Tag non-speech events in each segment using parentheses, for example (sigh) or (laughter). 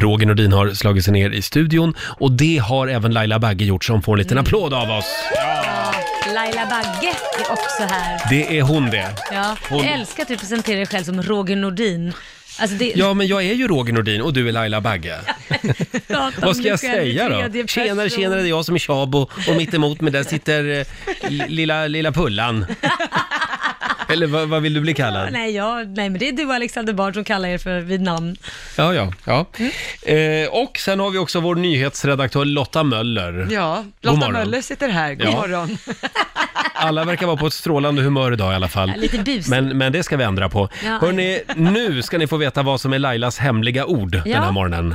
Roger Nordin har slagit sig ner i studion och det har även Laila Bagge gjort som får en liten applåd av oss. Laila Bagge är också här. Det är hon det. Ja, Hon- Jag älskar att du presenterar dig själv som Roger Nordin. Alltså det, Ja, men jag är ju Roger Nordin och du är Laila Bagge. (laughs) prata om Vad ska dig jag själv i säga tredje då? Tjenare, person. tjenare, det är jag som är Tjabo och mitt emot mig där sitter eh, lilla, lilla Pullan. (laughs) Eller vad, vad vill du bli kallad? Nej, ja, nej, men det är du och Alexander Bard som kallar er för vid namn. Ja, ja, ja. Eh, och sen har vi också vår nyhetsredaktör Lotta Möller. Ja, God Lotta morgon. Möller sitter här. God Ja. morgon. (laughs) Alla verkar vara på ett strålande humör idag i alla fall. Ja, lite busig. Men, men det ska vi ändra på. Ja. Hörrni, nu ska ni få veta vad som är Lailas hemliga ord den här Ja. morgonen.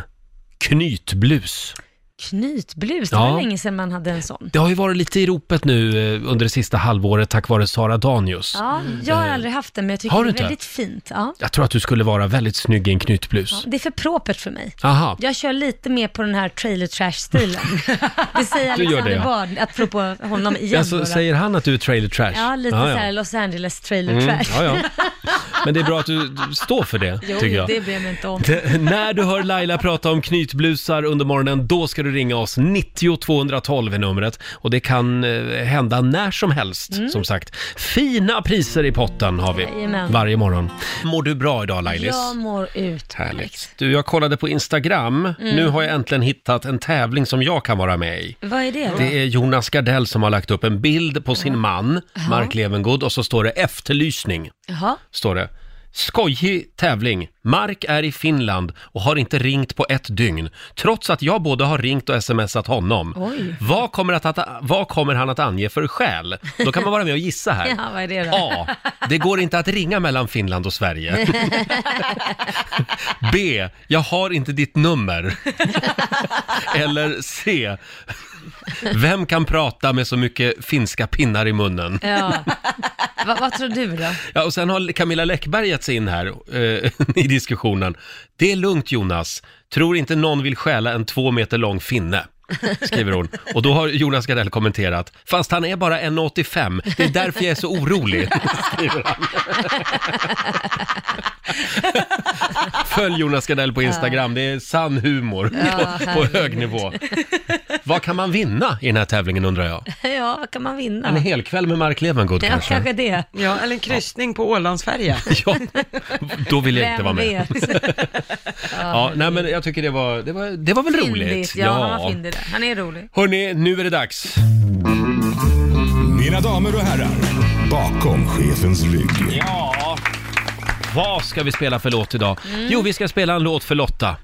Knytblus. Knytblus, det Ja. var länge sedan man hade en sån. Det har ju varit lite i ropet nu eh, under det sista halvåret tack vare Sara Danius. Ja, jag har aldrig haft den, men jag tycker Eh, Har det du är inte? väldigt fint. Ja. Jag tror att du skulle vara väldigt snygg i en knytblus. Det är för propert för mig. Aha. Jag kör lite mer på den här trailer trash-stilen. (laughs) Det säger Du gör det, Alexander ja. Bard, apropå honom igen. Alltså, då. säger han att du är trailer trash? Ja, lite så här Los Angeles trailer Mm, trash. ja, ja. (laughs) Men det är bra att du du står för det, Jo, tycker jag. det bryr jag mig inte om. Det- (laughs) När du hör Laila prata om knytblusar under morgonen, då ska du ringa oss. 90 212 är numret. Och det kan eh, hända när som helst, som sagt. Fina priser i potten har vi Mm. Jajamän. varje morgon. Mår du bra idag Lailis? Jag mår ut. Härligt. Du, jag kollade på Instagram. Nu har jag äntligen hittat en tävling som jag kan vara med i. Vad är det då? Det är Jonas Gardell som har lagt upp en bild på sin man, Mark Levengood, och så står det efterlysning. Jaha. Står det. Skojig tävling. Mark är i Finland och har inte ringt på ett dygn, trots att jag både har ringt och smsat honom. Oj. Vad kommer, att, vad kommer han att ange för skäl? Då kan man vara med och gissa här. (laughs) Ja, vad är det då? A. Det går inte att ringa mellan Finland och Sverige. (laughs) B. Jag har inte ditt nummer. (laughs) Eller C. Vem kan prata med så mycket finska pinnar i munnen? Ja. Va, vad tror du då? Ja, och sen har Camilla Läckberg gett sig in här eh, (laughs) i diskussionen. Det är lugnt Jonas, tror inte någon vill stjäla en två meter lång finne. (laughs) Skriver hon. Och då har Jonas Gardell kommenterat. Fast han är bara 1,85. Det är därför jag är så orolig. Skriver (laughs) han. Följ Jonas Gardell på Instagram. Det är sann humor Ja, (laughs) på, på hög nivå. Vad kan man vinna i den här tävlingen undrar jag? Ja, vad kan man vinna? En hel kväll med Mark Levengood Ja, kanske? kanske det. Ja, eller en kryssning på Ålandsfärja. Ja, då vill jag inte vara med. vet? Ja, nej men jag tycker det var, det var, det var väl roligt? Fyndigt. Ja, han var fyndig där. Han är rolig. Hörni, nu är det dags. Mina damer och herrar, bakom chefens rygg. Ja, vad ska vi spela för låt idag? Mm. Jo, vi ska spela en låt för Lotta.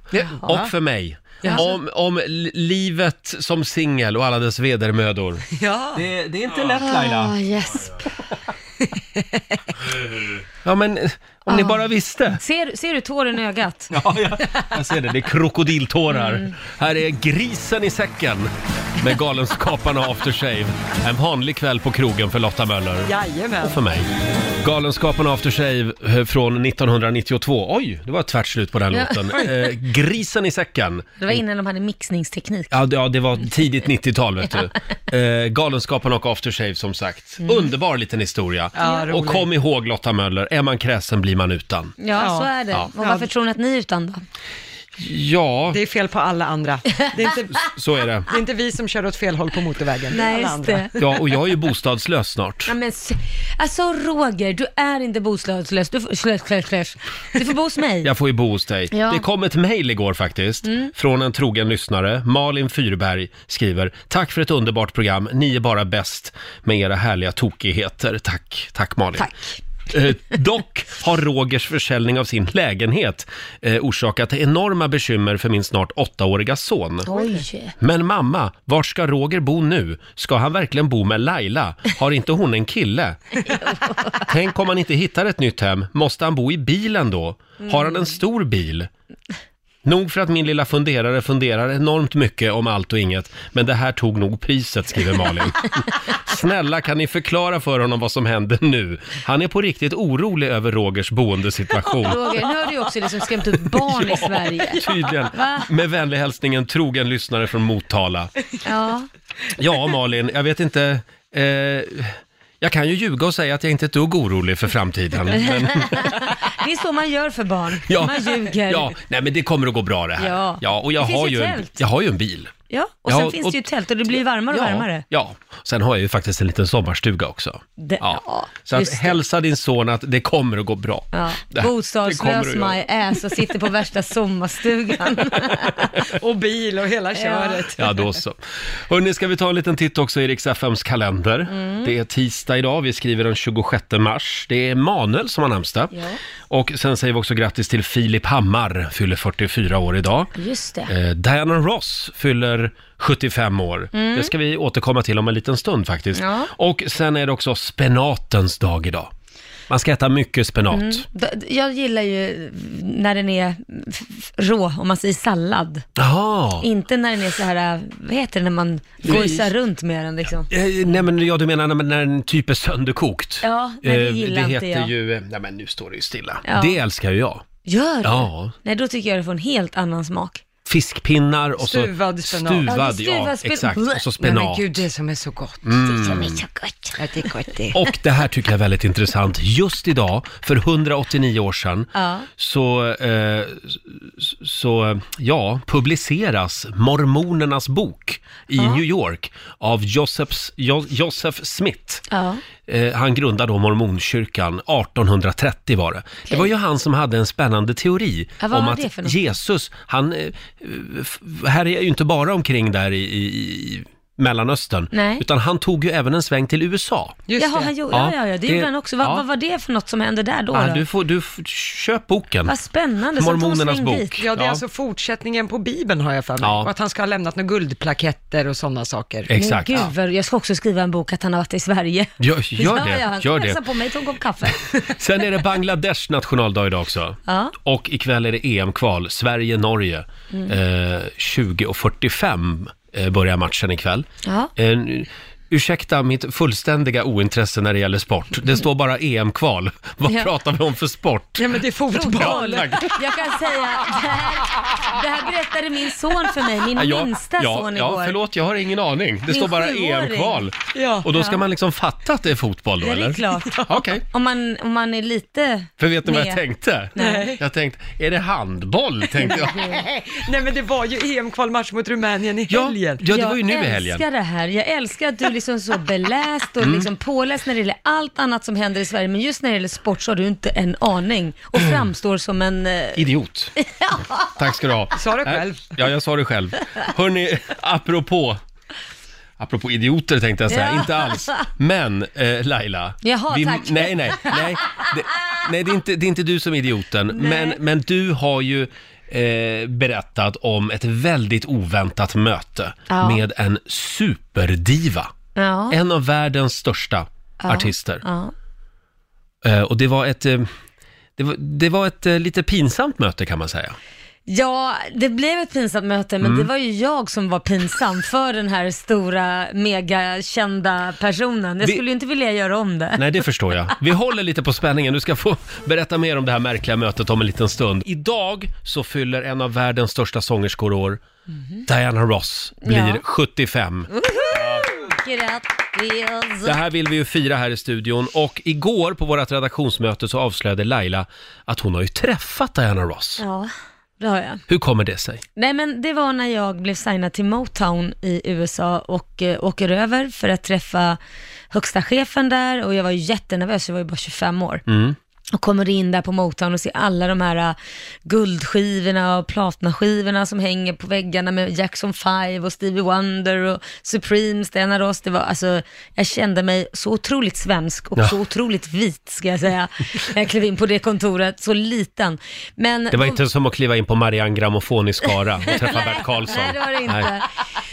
Och för mig. Om, om li- livet som singel och alla dess vedermödor. (laughs) Ja. Det, det är inte lätt Laila. Ah, yes. Ja, men om ni bara visste. Ser, ser du tåren i ögat? (laughs) Ja, jag, jag ser det. Det är krokodiltårar. Mm. Här är Grisen i säcken med Galenskaparna och After Shave. En vanlig kväll på krogen för Lotta Möller. Jajamän. Och för mig. Galenskaparna och After Shave eh, från 1992. Oj, det var ett tvärt slut på den Ja. låten. Eh, grisen i säcken. Det var innan de hade mixningsteknik. Ja, det- ja, det var tidigt 90-tal vet du. (laughs) Eh, Galenskaparna och After Shave som sagt. Mm. Underbar liten historia. Ja, och kom ihåg Lotta Möller, är man kräsen blir man utan. Ja, Ja. så är det. Ja. Och varför tror ni att ni är utan då? Ja, Det är fel på alla andra. Det är, inte, (laughs) så är det. det är inte vi som kör åt fel håll på motorvägen. det är Nej, alla just andra. det. Ja, och jag är ju bostadslös snart. Ja, men, s- alltså Roger, du är inte bostadslös. Du får, slös, slös, slös. Du får bo hos mig. Jag får ju bo hos dig. Ja. Mm. Det kom ett mejl igår faktiskt, från en trogen lyssnare. Malin Fyrberg skriver, tack för ett underbart program. Ni är bara bäst med era härliga tokigheter. Tack, tack Malin. Tack. Eh, dock har Rogers försäljning av sin lägenhet eh, orsakat enorma bekymmer för min snart åttaåriga son. Oj. Men mamma, vart ska Roger bo nu? Ska han verkligen bo med Laila? Har inte hon en kille? Tänk om han inte hittar ett nytt hem, måste han bo i bilen då? Har han en stor bil? Nog för att min lilla funderare funderar enormt mycket om allt och inget, men det här tog nog priset, skriver Malin. (laughs) Snälla, kan ni förklara för honom vad som händer nu? Han är på riktigt orolig över Rogers boendesituation. Roger, nu har du ju också liksom skrämt upp barn i (laughs) Sverige. Tydligen. Va? Med vänlig hälsning en trogen lyssnare från Motala. Ja. Ja, Malin, jag vet inte. Eh, jag kan ju ljuga och säga att jag inte är ett dugg orolig för framtiden. Men, (laughs) Det är så man gör för barn. Man ljuger. Ja, nej men det kommer att gå bra det här. Ja. ja och jag Det finns har, ju ju en, tält. jag har ju en bil. Ja, och Ja, sen finns och- det ju tält och det blir varmare och ja, varmare. Ja, sen har jag ju faktiskt en liten sommarstuga också. Det- ja, Så att just det. hälsa din son att det kommer att gå bra. Ja, Det- det kommer bostadslös att göra. my ass och sitter på värsta sommarstugan. (laughs) Och bil och hela köret. Ja, då så. Hörrni, ska vi ta en liten titt också i Rix FMs kalender. Mm. Det är tisdag idag, vi skriver den 26 mars. Det är Manuel som har namnsdag. Ja. Och sen säger vi också grattis till Filip Hammar, fyller 44 år idag. Just det. Eh, Diana Ross fyller 75 år. Det ska vi återkomma till om en liten stund faktiskt. Mm. Ja. Och sen är det också spenatens dag idag. Man ska äta mycket spenat. Mm. D- Jag gillar ju när den är f- rå, om man säger sallad. Jaha. Inte när den är så här, vad heter det när man gojsar runt med den liksom. Eh, nej men ja, du menar när, när den typ är sönderkokt? Ja, nej, det Eh, gillar det inte heter jag. ju, eh, nej men nu står det ju stilla. Ja. Det älskar ju jag. Gör det? Ja. Nej, då tycker jag det får en helt annan smak. Fiskpinnar och så Stuvad spenat. stuvad, Ja, ja, det är stuvad spen- exakt. Och så Nej men spenat. gud, det som är så gott. Mm. Det som är så gott. Ja, det är gott det. Och det här tycker jag är väldigt intressant. Just idag, för 189 år sedan, Ja. så, eh, s- så ja, publiceras Mormonernas bok i New York av Josephs, jo, Joseph Smith. Ja. Eh, han grundade då mormonkyrkan 1830 var det. Det var ju han som hade en spännande teori Ja, vad om var att det för något? Jesus, han eh, f- härjar ju inte bara omkring där i, i, i Mellanöstern, Nej. utan han tog ju även en sväng till USA. Just Jaha, det. han gjorde, ja, Ja, ja, ja, det, det- gjorde han också. Vad, ja. vad var det för något som hände där då? Ja, då? du får, du får, köp boken. Vad spännande. Så Mormonernas tog sväng bok. dit. Ja, det är Ja. alltså fortsättningen på Bibeln har jag för mig. Ja. Och att han ska ha lämnat några guldplaketter och sådana saker. Exakt. Men gud, vad- jag ska också skriva en bok att han har varit i Sverige. Gör, gör (laughs) ja, det, ja, han gör det. på mig, ta en kopp kaffe. (laughs) Sen är det Bangladesh nationaldag idag också. Ja. Och ikväll är det EM-kval, Sverige-Norge. Mm. Eh, 20.45 eh, börjar matchen ikväll. Ja. Ursäkta mitt fullständiga ointresse när det gäller sport. Det står bara EM-kval. Vad Ja. pratar vi om för sport? Ja, men det är fotboll. Tack. Jag kan säga, det här, det här berättade min son för mig, min Ja, minsta ja, son ja, igår. förlåt, jag har ingen aning. Det Min står bara sjuåring. EM-kval. Ja. Och då ska man liksom fatta att det är fotboll då, Ja, det är eller? klart. (laughs) Okej. Om man, om man är lite... För vet ni vad jag med. tänkte? Nej. Jag tänkte, är det handboll? Tänkte jag. (laughs) Nej, men det var ju EM-kvalmatch mot Rumänien i Ja, helgen. ja, det var ju nu i Jag helgen. älskar det här. Jag älskar att du (laughs) liksom så beläst och Mm. liksom påläst när det gäller allt annat som händer i Sverige, men just när det gäller sport så har du inte en aning och Mm. framstår som en... eh, Idiot. (laughs) Tack ska du ha. Sa du själv. Ja, jag sa det själv. Hörni, apropå, apropå idioter tänkte jag säga, Ja. inte alls. Men eh, Laila. Jaha, tack. Nej, nej, nej. Det, nej, det är, inte, det är inte du som är idioten. Men, men du har ju eh, berättat om ett väldigt oväntat möte Ja. med en superdiva. Ja. En av världens största artister. Ja. Eh, och det var ett... Eh, det var, det var ett eh, lite pinsamt möte kan man säga. Ja, det blev ett pinsamt möte, men Mm. det var ju jag som var pinsam för den här stora, megakända personen. Jag Vi- skulle ju inte vilja göra om det. Nej, det förstår jag. Vi håller lite på spänningen. Du ska få berätta mer om det här märkliga mötet om en liten stund. Idag så fyller en av världens största sångerskor år. Diana Ross blir Ja. 75. Grattis! Det här vill vi ju fira här i studion och igår på vårt redaktionsmöte så avslöjade Laila att hon har ju träffat Diana Ross. Ja, det har jag. Hur kommer det sig? Nej men det var när jag blev signad till Motown i USA och eh, åker över för att träffa högsta chefen där och jag var ju jättenervös, jag var ju bara 25 år. Mm. Och kommer in där på Motown och ser alla de här äh, guldskivorna och platinaskivorna som hänger på väggarna med Jackson 5 och Stevie Wonder och Supreme, Diana Ross. Det var alltså, jag kände mig så otroligt svensk och Ja. så otroligt vit ska jag säga. när Jag klev in på det kontoret, så liten. Men Det var inte som att kliva in på Marianne Grammofon i Skara och träffa (laughs) Bert Karlsson. Nej, det var det inte. Nej.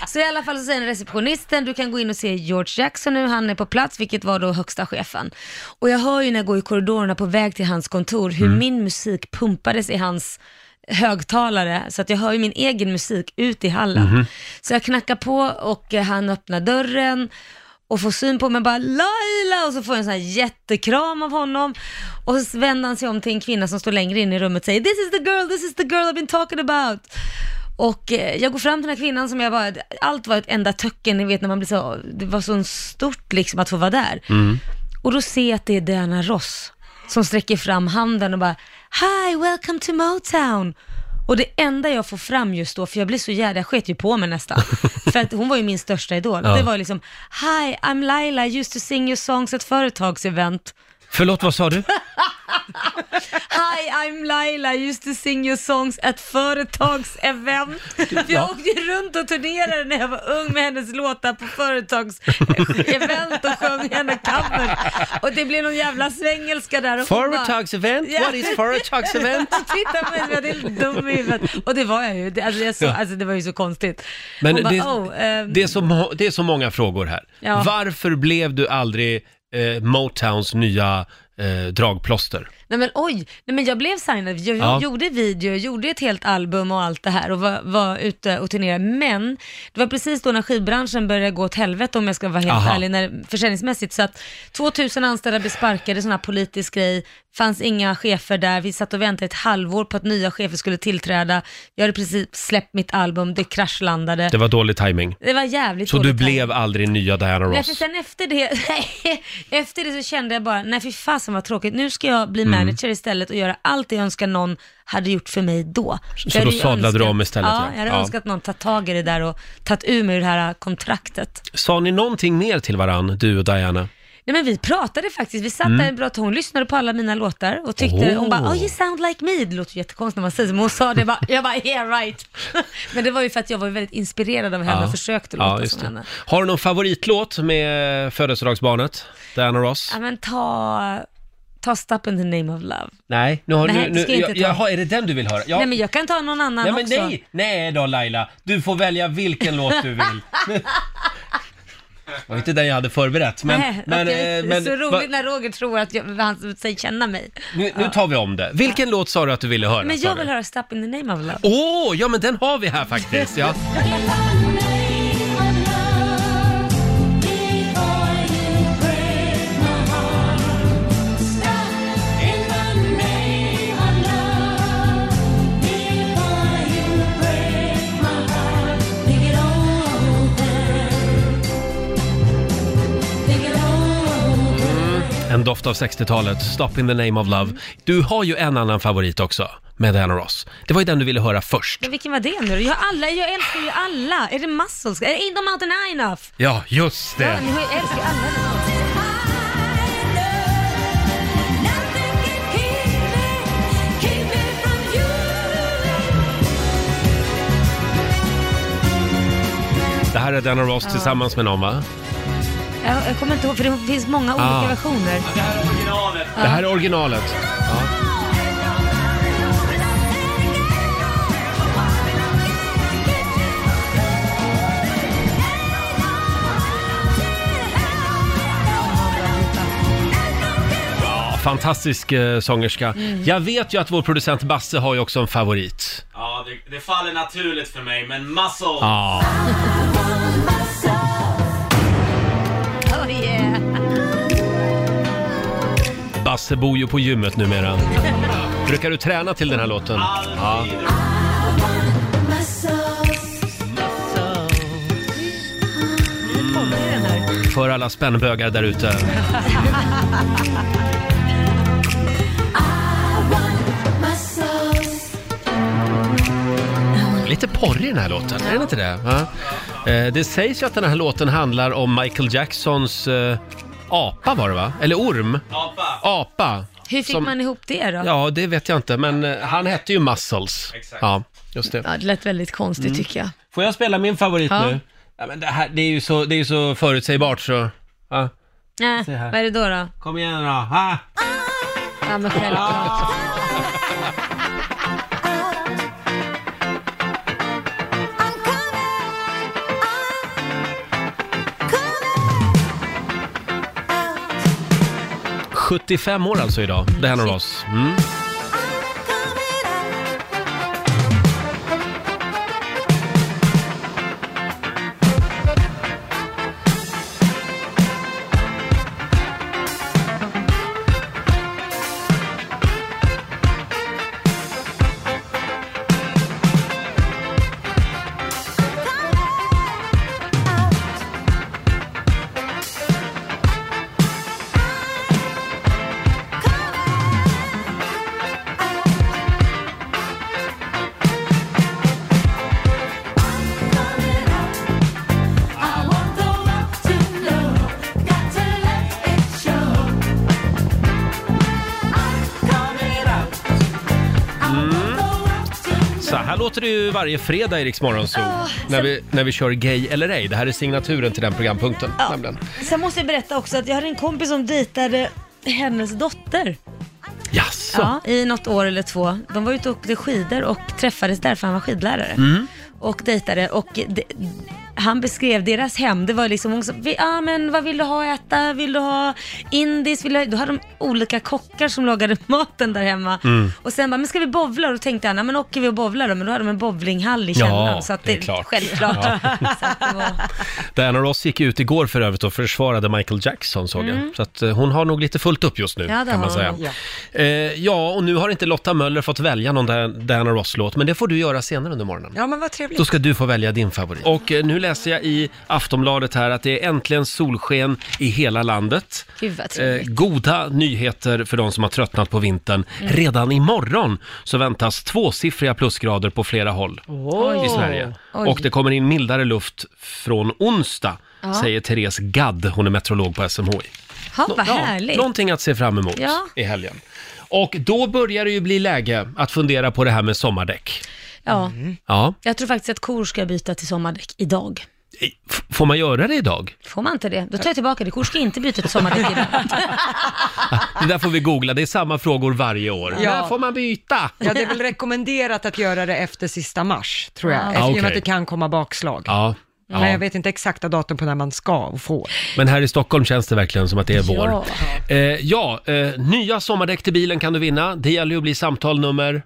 Så i alla fall så säger receptionisten, du kan gå in och se George Jackson nu, han är på plats, vilket var då högsta chefen. Och jag hör ju när jag går i korridorerna på väg till hans kontor hur Mm. min musik pumpades i hans högtalare, så att jag hör ju min egen musik ut i hallen. Mhm. Så jag knackar på och eh, han öppnar dörren och får syn på mig bara Laila och så får jag en sån här jättekram av honom och så vänder han sig om till en kvinna som står längre in i rummet och säger This is the girl, this is the girl I've been talking about. Och eh, jag går fram till den här kvinnan som jag var, allt var ett enda töcken, ni vet när man blir så, det var så stort liksom att få vara där. Och då ser jag att det är Diana Ross. som sträcker fram handen och bara Hi, welcome to Motown. Och det enda jag får fram just då, för jag blir så jävla, jag sket ju på mig nästan, (laughs) för att hon var ju min största idol. Ja. Det var liksom, Hi, I'm Laila, I used to sing your songs at företagsevent. Förlåt, vad sa du? (laughs) Hi, I'm Laila, I used to sing your songs at företagsevent. För (laughs) jag Ja. åkte runt och turnerade när jag var ung med hennes låtar på företagsevent och sjöng henne cover. Och det blev någon jävla svengelska där. och hon bara- Företagsevent? What is företagsevent? (laughs) Titta på mig jag är helt dum i huvudet. Och det var jag ju. Det, alltså, jag så, Ja. alltså, det var ju så konstigt. Men Hon bara, det, "Oh, ehm, det, är så, må- det är så många frågor här. Ja. Varför blev du aldrig eh, Motowns nya eh, dragplåster? Nej men oj, nej men jag blev signad, jag Ja. gjorde video, jag gjorde ett helt album och allt det här och var, var ute och turnerade. Men det var precis då när skivbranschen började gå åt helvete om jag ska vara helt Aha. ärlig, när, försäljningsmässigt. Så att 2000 anställda blev sparkade, sån här politisk grej, fanns inga chefer där, vi satt och väntade ett halvår på att nya chefer skulle tillträda. Jag hade precis släppt mitt album, det kraschlandade. Det var dålig timing. Det var jävligt Så du dåligt blev aldrig nya Diana Nej, för Ross? sen efter det, (laughs) efter det så kände jag bara, nej fy fasen vad tråkigt, nu ska jag bli Mm. Manager istället och göra allt det jag önskar någon hade gjort för mig då. Så Jag då sadlade du om istället, Ja, ja. jag hade Ja. önskat någon tagit tag i det där och tagit ur mig det här kontraktet. Sa ni någonting mer till varann, du och Diana? Nej men vi pratade faktiskt, vi satt Mm. där en bra hon lyssnade på alla mina låtar och tyckte, Oh. hon bara oh you sound like me, det låter jättekonstigt när man säger så, men hon sa det bara, jag bara yeah right. (laughs) men det var ju för att jag var väldigt inspirerad av henne och försökte låta just som det. henne. Har du någon favoritlåt med födelsedagsbarnet, Diana Ross? Ja men ta, ta Stop in the name of love. Nej, nu har Nej, nu, nu, ska jag inte ja, ta. Jaha, är det den du vill höra? Ja. Nej men jag kan ta någon annan Nej men också. nej, nej då Laila. Du får välja vilken låt du vill. Det var inte den jag hade förberett. Men, Nej, men, okej. eh, det är men så roligt va, när Roger tror att jag, han säger känna mig. nu, nu tar vi om det. Vilken låt sa du att du ville höra? Men sa jag du? vill höra Stop in the name of love. Åh, ja men den har vi här faktiskt. Ja. (laughs) En doft av 60-talet, Stop in the name of love. Du har ju en annan favorit också med Diana Ross. Det var ju den du ville höra först. Men vilken var det nu då? Jag, har alla, jag älskar ju alla. Är det Muscles? Är det Ain't no mountain high enough? Ja, just Ja, det. ni har ju- jag älskar ju alla. Det här är Diana Ross tillsammans med någon va? Jag, jag kommer inte ihåg, för det finns många olika Ah. versioner. Det här är originalet. Ja. Ja, Fantastisk eh, sångerska. Mm. Jag vet ju att vår producent Basse har ju också en favorit. Ja, det, det faller naturligt för mig, men muscle! Ja. (laughs) Lasse bor ju på gymmet numera. Brukar du träna till den här låten? Ja. För alla spännbögar där ute. Lite porrig den här låten, är den inte det? Va? Eh, Det sägs ju att den här låten handlar om Michael Jacksons eh, apa var det va? Eller orm? Apa! Apa. Hur fick Som- man ihop det då? Ja, det vet jag inte, men eh, han hette ju Muscles. Exakt. Ja, just det. Ja, det lät väldigt konstigt tycker jag. Får jag spela min favorit Ja. nu? Ja, men det, här, det är ju så, det är ju så förutsägbart så... Ja. Nej, här. vad är det då då? Kom igen då! Ha! Ja men självklart. 75 år alltså idag, Det Ross. Mm. Ju varje fredag i Rix Morgon Zoo, Ah, när, sen- vi, när vi kör Gay eller ej. Det här är signaturen till den programpunkten. nämligen. Sen måste jag berätta också att jag hade en kompis som dejtade hennes dotter. Jaså? Ja, i något år eller två. De var ute och åkte skidor och träffades där för han var skidlärare. Mm. Och dejtade och de, han beskrev deras hem, det var liksom, hon sa, "Vi- ja men vad vill du ha att äta? Vill du ha indis? Vill du ha? Då hade de olika kockar som lagade (laughs) maten där hemma. Mm. Och sen bara, men ska vi bowla? Och då tänkte han, ja men åker vi och bowlar då? Men då hade de en bowlinghall i Ja, källaren. så att det det, är klart. Självklart. (laughs) så att det var, Diana Ross gick ut igår för övrigt och försvarade Michael Jackson såg jag. Så att eh, hon har nog lite fullt upp just nu Mm. Ja, kan man säga. Ja. Eh, ja, och nu har inte Lotta Möller fått välja någon Di- Diana Ross-låt, men det får du göra senare under morgonen. Ja, men vad trevligt. Då ska du få välja din favorit. Och eh, nu läser jag i Aftonbladet här att det är äntligen solsken i hela landet. gud vad Eh, trevligt. goda nyheter för de som har tröttnat på vintern. Redan imorgon så väntas tvåsiffriga plusgrader på flera håll i Sverige. Oj. Och det kommer in mildare luft från onsdag, Ja. säger Therese Gadd. Hon är meteorolog på SMHI. Ja, vad härligt. någonting att se fram emot Ja. i helgen. Och då börjar det ju bli läge att fundera på det här med sommardäck. Ja, Ja, jag tror faktiskt att kor ska byta till sommardäck idag. F- får man göra det idag? Får man inte det, då tar jag tillbaka det. Kor ska inte byta till sommardäck idag. (laughs) (laughs) Det där får vi googla, det är samma frågor varje år. Ja. När får man byta? Ja, det är väl rekommenderat att göra det efter sista mars, tror jag. Efter, I och med okej. att det kan komma bakslag. Ja, Men ja. jag vet inte exakta datum på när man ska och får. Men här i Stockholm känns det verkligen som att det är vår. Ja. Eh, ja, eh, nya sommardäck till bilen kan du vinna. Det gäller ju att bli samtal nummer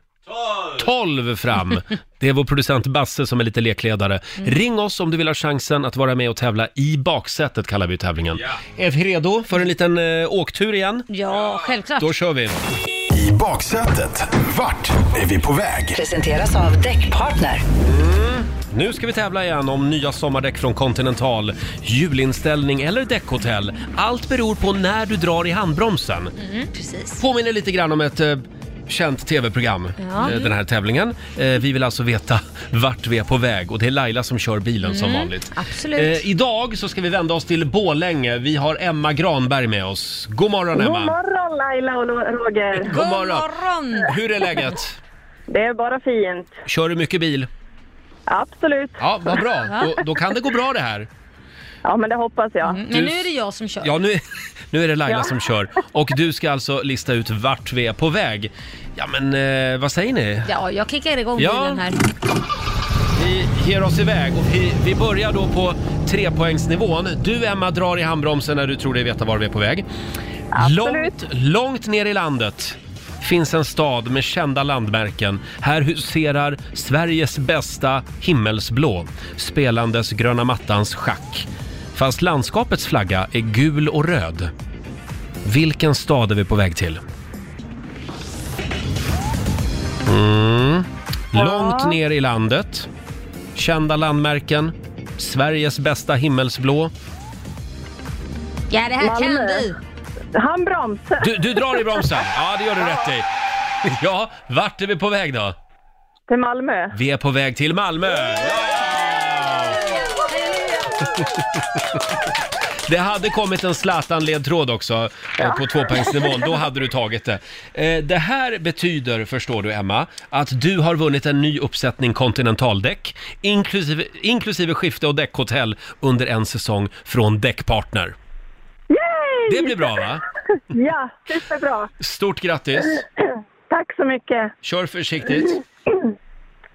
12 fram. Det är vår producent Basse som är lite lekledare. Ring oss om du vill ha chansen att vara med och tävla i baksätet kallar vi tävlingen. Är vi redo för en liten eh, åktur igen? Ja, självklart. Då kör vi. I baksätet, vart är vi på väg? Presenteras av Däckpartner. Nu ska vi tävla igen om nya sommardäck från Continental, julinställning eller däckhotell. Allt beror på när du drar i handbromsen. Mm, precis. Påminner lite grann om ett eh, känt tv-program, Ja. eh, den här tävlingen. Eh, vi vill alltså veta (laughs) vart vi är på väg och det är Laila som kör bilen som vanligt. Mm, absolut. Eh, idag så ska vi vända oss till Borlänge. Vi har Emma Granberg med oss. God morgon God Emma! morgon Laila och Roger. God morgon! morgon! Hur är läget? (laughs) Det är bara fint. Kör du mycket bil? Absolut. Ja, vad bra. Då, då kan det gå bra det här. Ja, men det hoppas jag. Mm, Men nu är det jag som kör. Ja, nu, nu är det Laila Ja. som kör. Och du ska alltså lista ut vart vi är på väg. Ja, men eh, vad säger ni? Ja, jag kickar igång Ja. bilen här. Vi ger oss iväg och vi, vi börjar då på trepoängsnivån. Du Emma drar i handbromsen när du tror dig veta var vi är på väg. Absolut. Långt, långt ner i landet finns en stad med kända landmärken. Här huserar Sveriges bästa himmelsblå, spelandes gröna mattans schack. Fast landskapets flagga är gul och röd. Vilken stad är vi på väg till? Mm. Långt ner i landet. Kända landmärken. Sveriges bästa himmelsblå. Ja, det här kan Malmö. du. Handbroms. Du, du drar i bromsen. Ja, det gör du rätt i. Ja, vart är vi på väg då? Till Malmö. Vi är på väg till Malmö. Det hade kommit en Zlatan-ledtråd också eh, på tvåpoängsnivån. Då hade du tagit det. Eh, det här betyder, förstår du Emma, att du har vunnit en ny uppsättning Continentaldäck inklusive, inklusive skifte och däckhotell under en säsong från Däckpartner. Yay! Det blir bra va? (laughs) Ja, superbra. Stort grattis! (clears throat) Tack så mycket. Kör försiktigt. (clears throat)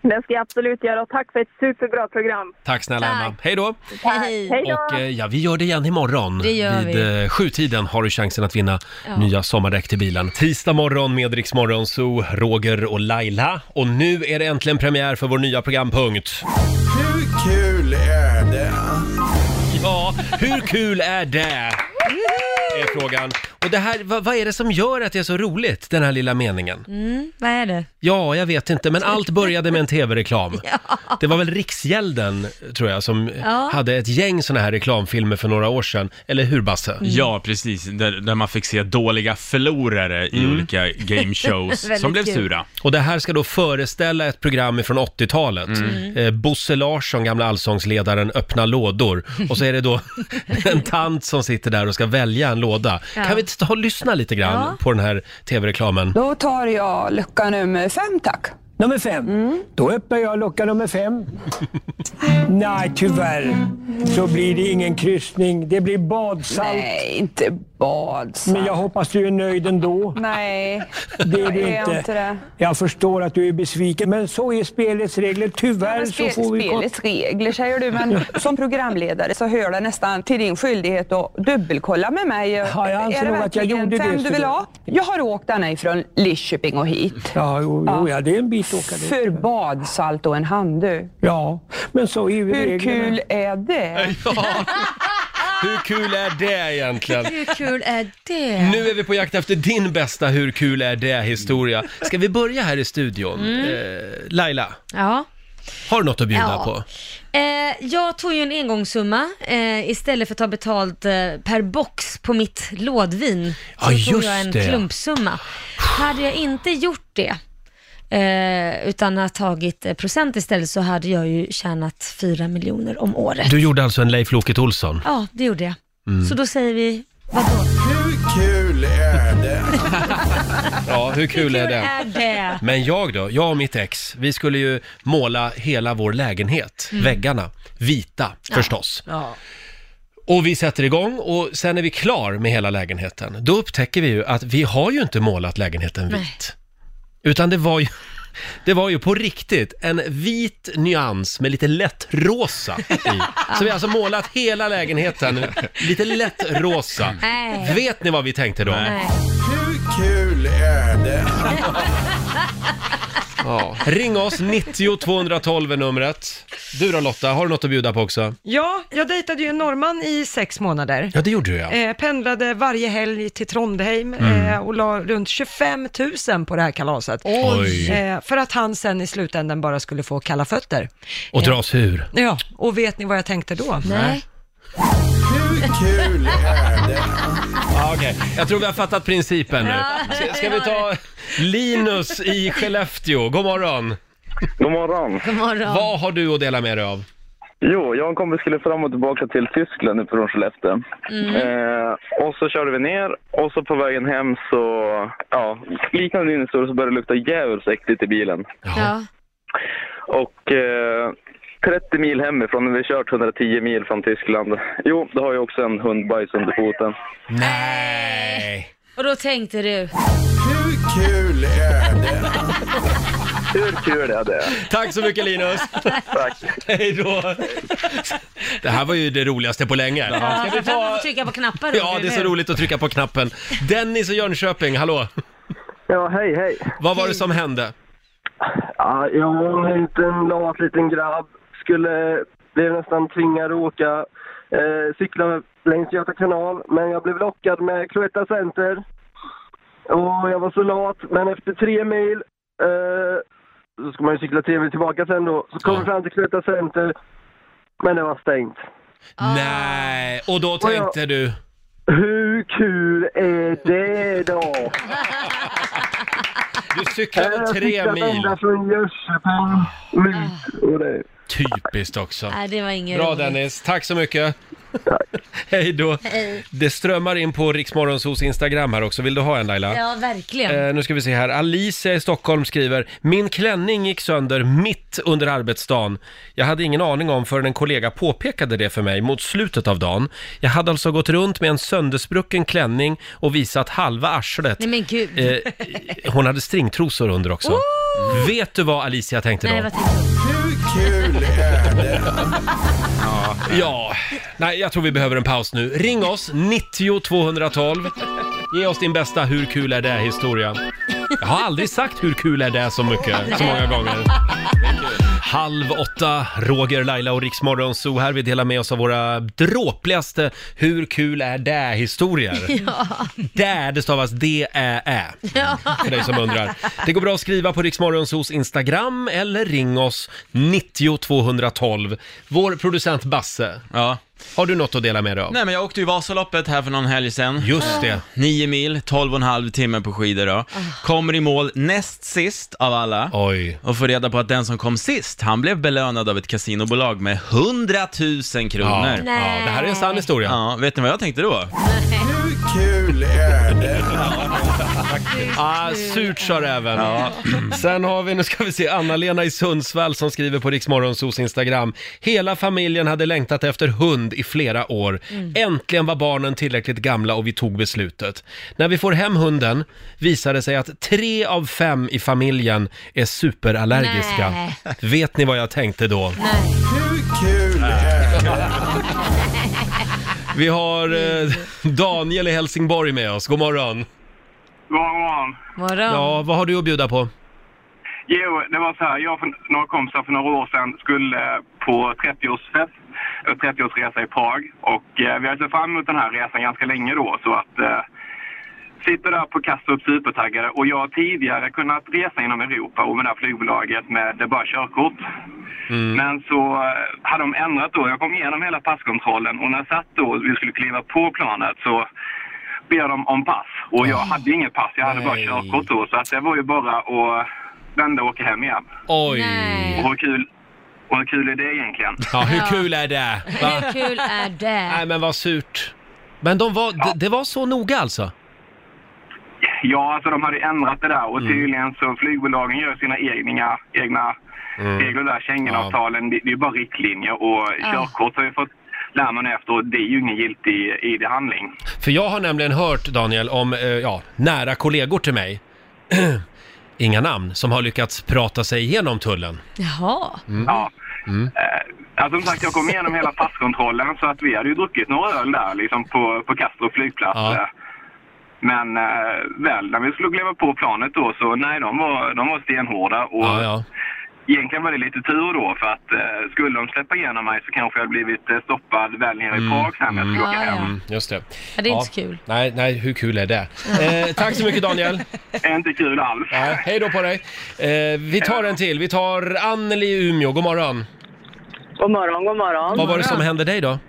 Det ska jag absolut göra och tack för ett superbra program. Tack snälla Tack. Emma. Hej då! Hej. Hej då! Och eh, ja, vi gör det igen imorgon. Det gör Vid vi. eh, sjutiden har du chansen att vinna Ja. nya sommardäck till bilen. Tisdag morgon med Rix Morgon, så Roger och Laila. Och nu är det äntligen premiär för vår nya programpunkt. Hur kul är det? Ja, hur kul är det? Är frågan. Och det här, vad, vad är det som gör att det är så roligt, den här lilla meningen? Mm, vad är det? Ja, jag vet inte, men allt började med en tv-reklam. (laughs) Det var väl Riksgälden, tror jag, som Ja. hade ett gäng såna här reklamfilmer för några år sedan. Eller hur, Basse? Ja, precis. Där, där man fick se dåliga förlorare i olika gameshows (laughs) som blev kul. sura. Och det här ska då föreställa ett program från 80-talet. Mm. Eh, Bosse Larsson, gamla allsångsledaren, öppnar lådor. Och så är det då (laughs) en tant som sitter där och ska välja en låda. Ja. Kan vi ta och lyssna lite grann Ja. på den här tv-reklamen? Då tar jag lucka nummer fem tack. Nummer fem. Då öppnar jag lucka nummer fem. (laughs) Nej, tyvärr så blir det ingen kryssning. Det blir badsalt. Nej, inte badsalt. Men jag hoppas du är nöjd ändå. Nej, (laughs) Det är jag du är inte. inte det. Jag förstår att du är besviken, men så är spelets regler. Tyvärr så spel, får vi... spelets regler säger du, men (laughs) som programledare så hör det nästan till din skyldighet att dubbelkolla med mig. Ja, jag anser nog att jag gjorde det, fem så du vill ha? Jag har åkt denna ifrån Lidköping och hit. Ja, jo, jo, ja, det är en bit att åka dit. För badsalt och en handduk. Ja, men så är ju Hur reglerna. kul är det? (laughs) Hur kul är det egentligen? Hur kul är det? Nu är vi på jakt efter din bästa Hur kul är det-historia. Ska vi börja här i studion? Mm. Eh, Laila, Ja. har du något att bjuda Ja. på? Eh, jag tog ju en engångssumma eh, istället för att ta betalt eh, per box på mitt lådvin. Så Ja, tog just jag en det. klumpsumma. Hade jag inte gjort det, eh, utan ha tagit eh, procent istället, så hade jag ju tjänat 4 miljoner om året. Du gjorde alltså en Leif Loket Olsson? Ja, det gjorde jag. Mm. Så då säger vi, vadå? Hur kul är det? (laughs) Ja, hur kul är det? är det? Men jag då, jag och mitt ex, vi skulle ju måla hela vår lägenhet, Mm. väggarna, vita förstås. Ja. Och vi sätter igång och sen är vi klar med hela lägenheten. Då upptäcker vi ju att vi har ju inte målat lägenheten Nej. Utan det var ju, (laughs) det var ju på riktigt en vit nyans med lite lätt rosa i. Så vi har alltså målat hela lägenheten lite lätt rosa. Nej. Vet ni vad vi tänkte då? Nej. Hur kul? Ja. Ring oss, 90 212 är numret. Du då Lotta, har du något att bjuda på också? ja, jag dejtade ju en norrman i sex månader. Ja, det gjorde du ja. Eh, pendlade varje helg till Trondheim Mm. eh, och la runt 25 000 på det här kalaset. Oj. Eh, för att han sen i slutändan bara skulle få kalla fötter. Och dras ur. Ja, och vet ni vad jag tänkte då? Nej. Hur kul är det? Ja, Okej, jag tror vi har fattat principen nu. Ska, ska vi ta Linus i Skellefteå? God morgon. God morgon. God morgon. Vad har du att dela med dig av? Jo, jag och en kompis skulle fram och tillbaka till Tyskland nu från Skellefteå. Mm. Eh, och så körde vi ner och så på vägen hem så, ja, liknande din historia så började det lukta djävulskt äckligt i bilen. Ja. Och eh, 30 mil hemifrån, när vi kört 110 mil från Tyskland. Jo, då har jag också en hundbajs under foten. Nej. Och då tänkte du, Hur kul är det? Hur kul är det? Tack så mycket Linus. Tack. Hej då. Det här var ju det roligaste på länge. ja, Ska vi ta... trycka på knappar då, Ja, det är så roligt att trycka på knappen. Dennis i Jönköping, hallå. Ja, hej, hej. Vad var det som hände? Ja, jag var en liten lat liten grabb. Skulle, blev nästan tvingad att åka, eh, cykla längs Göta kanal. Men jag blev lockad med Cloetta Center. Och jag var så lat, men efter tre mil, eh, så ska man ju cykla tre mil tillbaka sen då, så kom Ja. vi fram till Cloetta Center. Men det var stängt. Nej, och då tänkte du... Hur kul är det då? Du cyklade tre mil. ända från Jönköping ut och det. Typiskt också. Nej, det var inget Bra roligt. Dennis, tack så mycket. (laughs) Hej då. Hej. Det strömmar in på Riksmorgonsos Instagram här också. Vill du ha en Laila? Ja, verkligen. Eh, nu ska vi se här. Alicia i Stockholm skriver, min klänning gick sönder mitt under arbetsdagen. Jag hade ingen aning om förrän en kollega påpekade det för mig mot slutet av dagen. Jag hade alltså gått runt med en söndersprucken klänning och visat halva arslet. Nej men gud. Eh, hon hade stringtrosor under också. Vet du vad Alicia tänkte då? Nej, vad tänkte du? Kul är det? Ja, nej jag tror vi behöver en paus nu. Ring oss, 90 212. Ge oss din bästa Hur kul är det historia. Jag har aldrig sagt hur kul är det så mycket, så många gånger. Halv åtta, Roger, Laila och Riksmorgon Zoo här. Vi delar med oss av våra dråpligaste Hur kul är det-historier. (laughs) Ja. Där, det stavas D-Ä-Ä. Ja. För dig som undrar. Det går bra att skriva på Riksmorgonsos Instagram eller ring oss 90 212. Vår producent Basse, Ja. har du något att dela med dig av? Nej men jag åkte ju Vasaloppet här för någon helg sedan. Just det. Nio mil, 12 och en halv timme på skidor då. Kommer i mål näst sist av alla. Oj. Och får reda på att den som kom sist, han blev belönad av ett kasinobolag med 100 000 Ja, kronor. ja, det här är en sann historia. Ja, vet ni vad jag tänkte då? Hur kul är det? (laughs) Ah, surt sa räven. (clears throat) Sen har vi, nu ska vi se, Anna-Lena i Sundsvall som skriver på Riksmorgonsos Instagram. Hela familjen hade längtat efter hund i flera år. Äntligen var barnen tillräckligt gamla och vi tog beslutet. När vi får hem hunden visar det sig att tre av fem i familjen är superallergiska. Nej. Vet ni vad jag tänkte då? Hur kul är det? (laughs) Vi har eh, Daniel i Helsingborg med oss. God morgon. God morgon. Morgon. Ja, vad har du att bjuda på? Jo, det var så här. Jag och några kompisar för några år sedan skulle eh, på 30-årsfest, eh, 30-årsresa i Prag. Och eh, vi har sett fram emot den här resan ganska länge då. Så att eh, sitter där på Kastrup supertaggade och jag har tidigare kunnat resa inom Europa och med det här flygbolaget med det bara körkort. Men så eh, hade de ändrat då. Jag kom igenom hela passkontrollen och när jag satt då och vi skulle kliva på planet så ber de om pass. Och jag hade inget pass, jag hade bara Nej. körkort då. Så att det var ju bara att vända och åka hem igen. Oj! Och hur kul, och hur kul är det egentligen? Ja, hur Ja. kul är det? Va? Hur kul är det? Nej men vad surt. Men de var, det, det var så noga alltså? Ja, alltså de hade ändrat det där och Mm. tydligen så flygbolagen gör sina egna, egna Mm. regler där. Schengenavtalen, det, det är ju bara riktlinjer och körkort har vi fått lära mig nu efter och det är ju ingen giltig ID-handling. För jag har nämligen hört, Daniel, om eh, ja, nära kollegor till mig, (clears throat) inga namn, som har lyckats prata sig igenom tullen. Jaha. Ja. Mm. Eh, alltså, som sagt, jag kom igenom hela passkontrollen så att vi hade ju druckit några öl där liksom på, på Kastrup flygplats. Ja. Eh, Men eh, väl när vi skulle kliva på planet då så nej, de var, de var stenhårda. Och Ja, ja. Egentligen var det lite tur då för att eh, skulle de släppa igenom mig så kanske jag hade blivit eh, stoppad väl nere i Prag sen när jag skulle åka Ja, ja. hem. Mm, just det. Ja, det är inte så kul. Nej, nej, hur kul är det? Eh, tack så mycket Daniel. (laughs) Inte kul alls. Nej, hej då på dig. Eh, vi tar en till. Vi tar Anneli i Umeå. God morgon. God morgon, god morgon. Vad var det som hände dig då?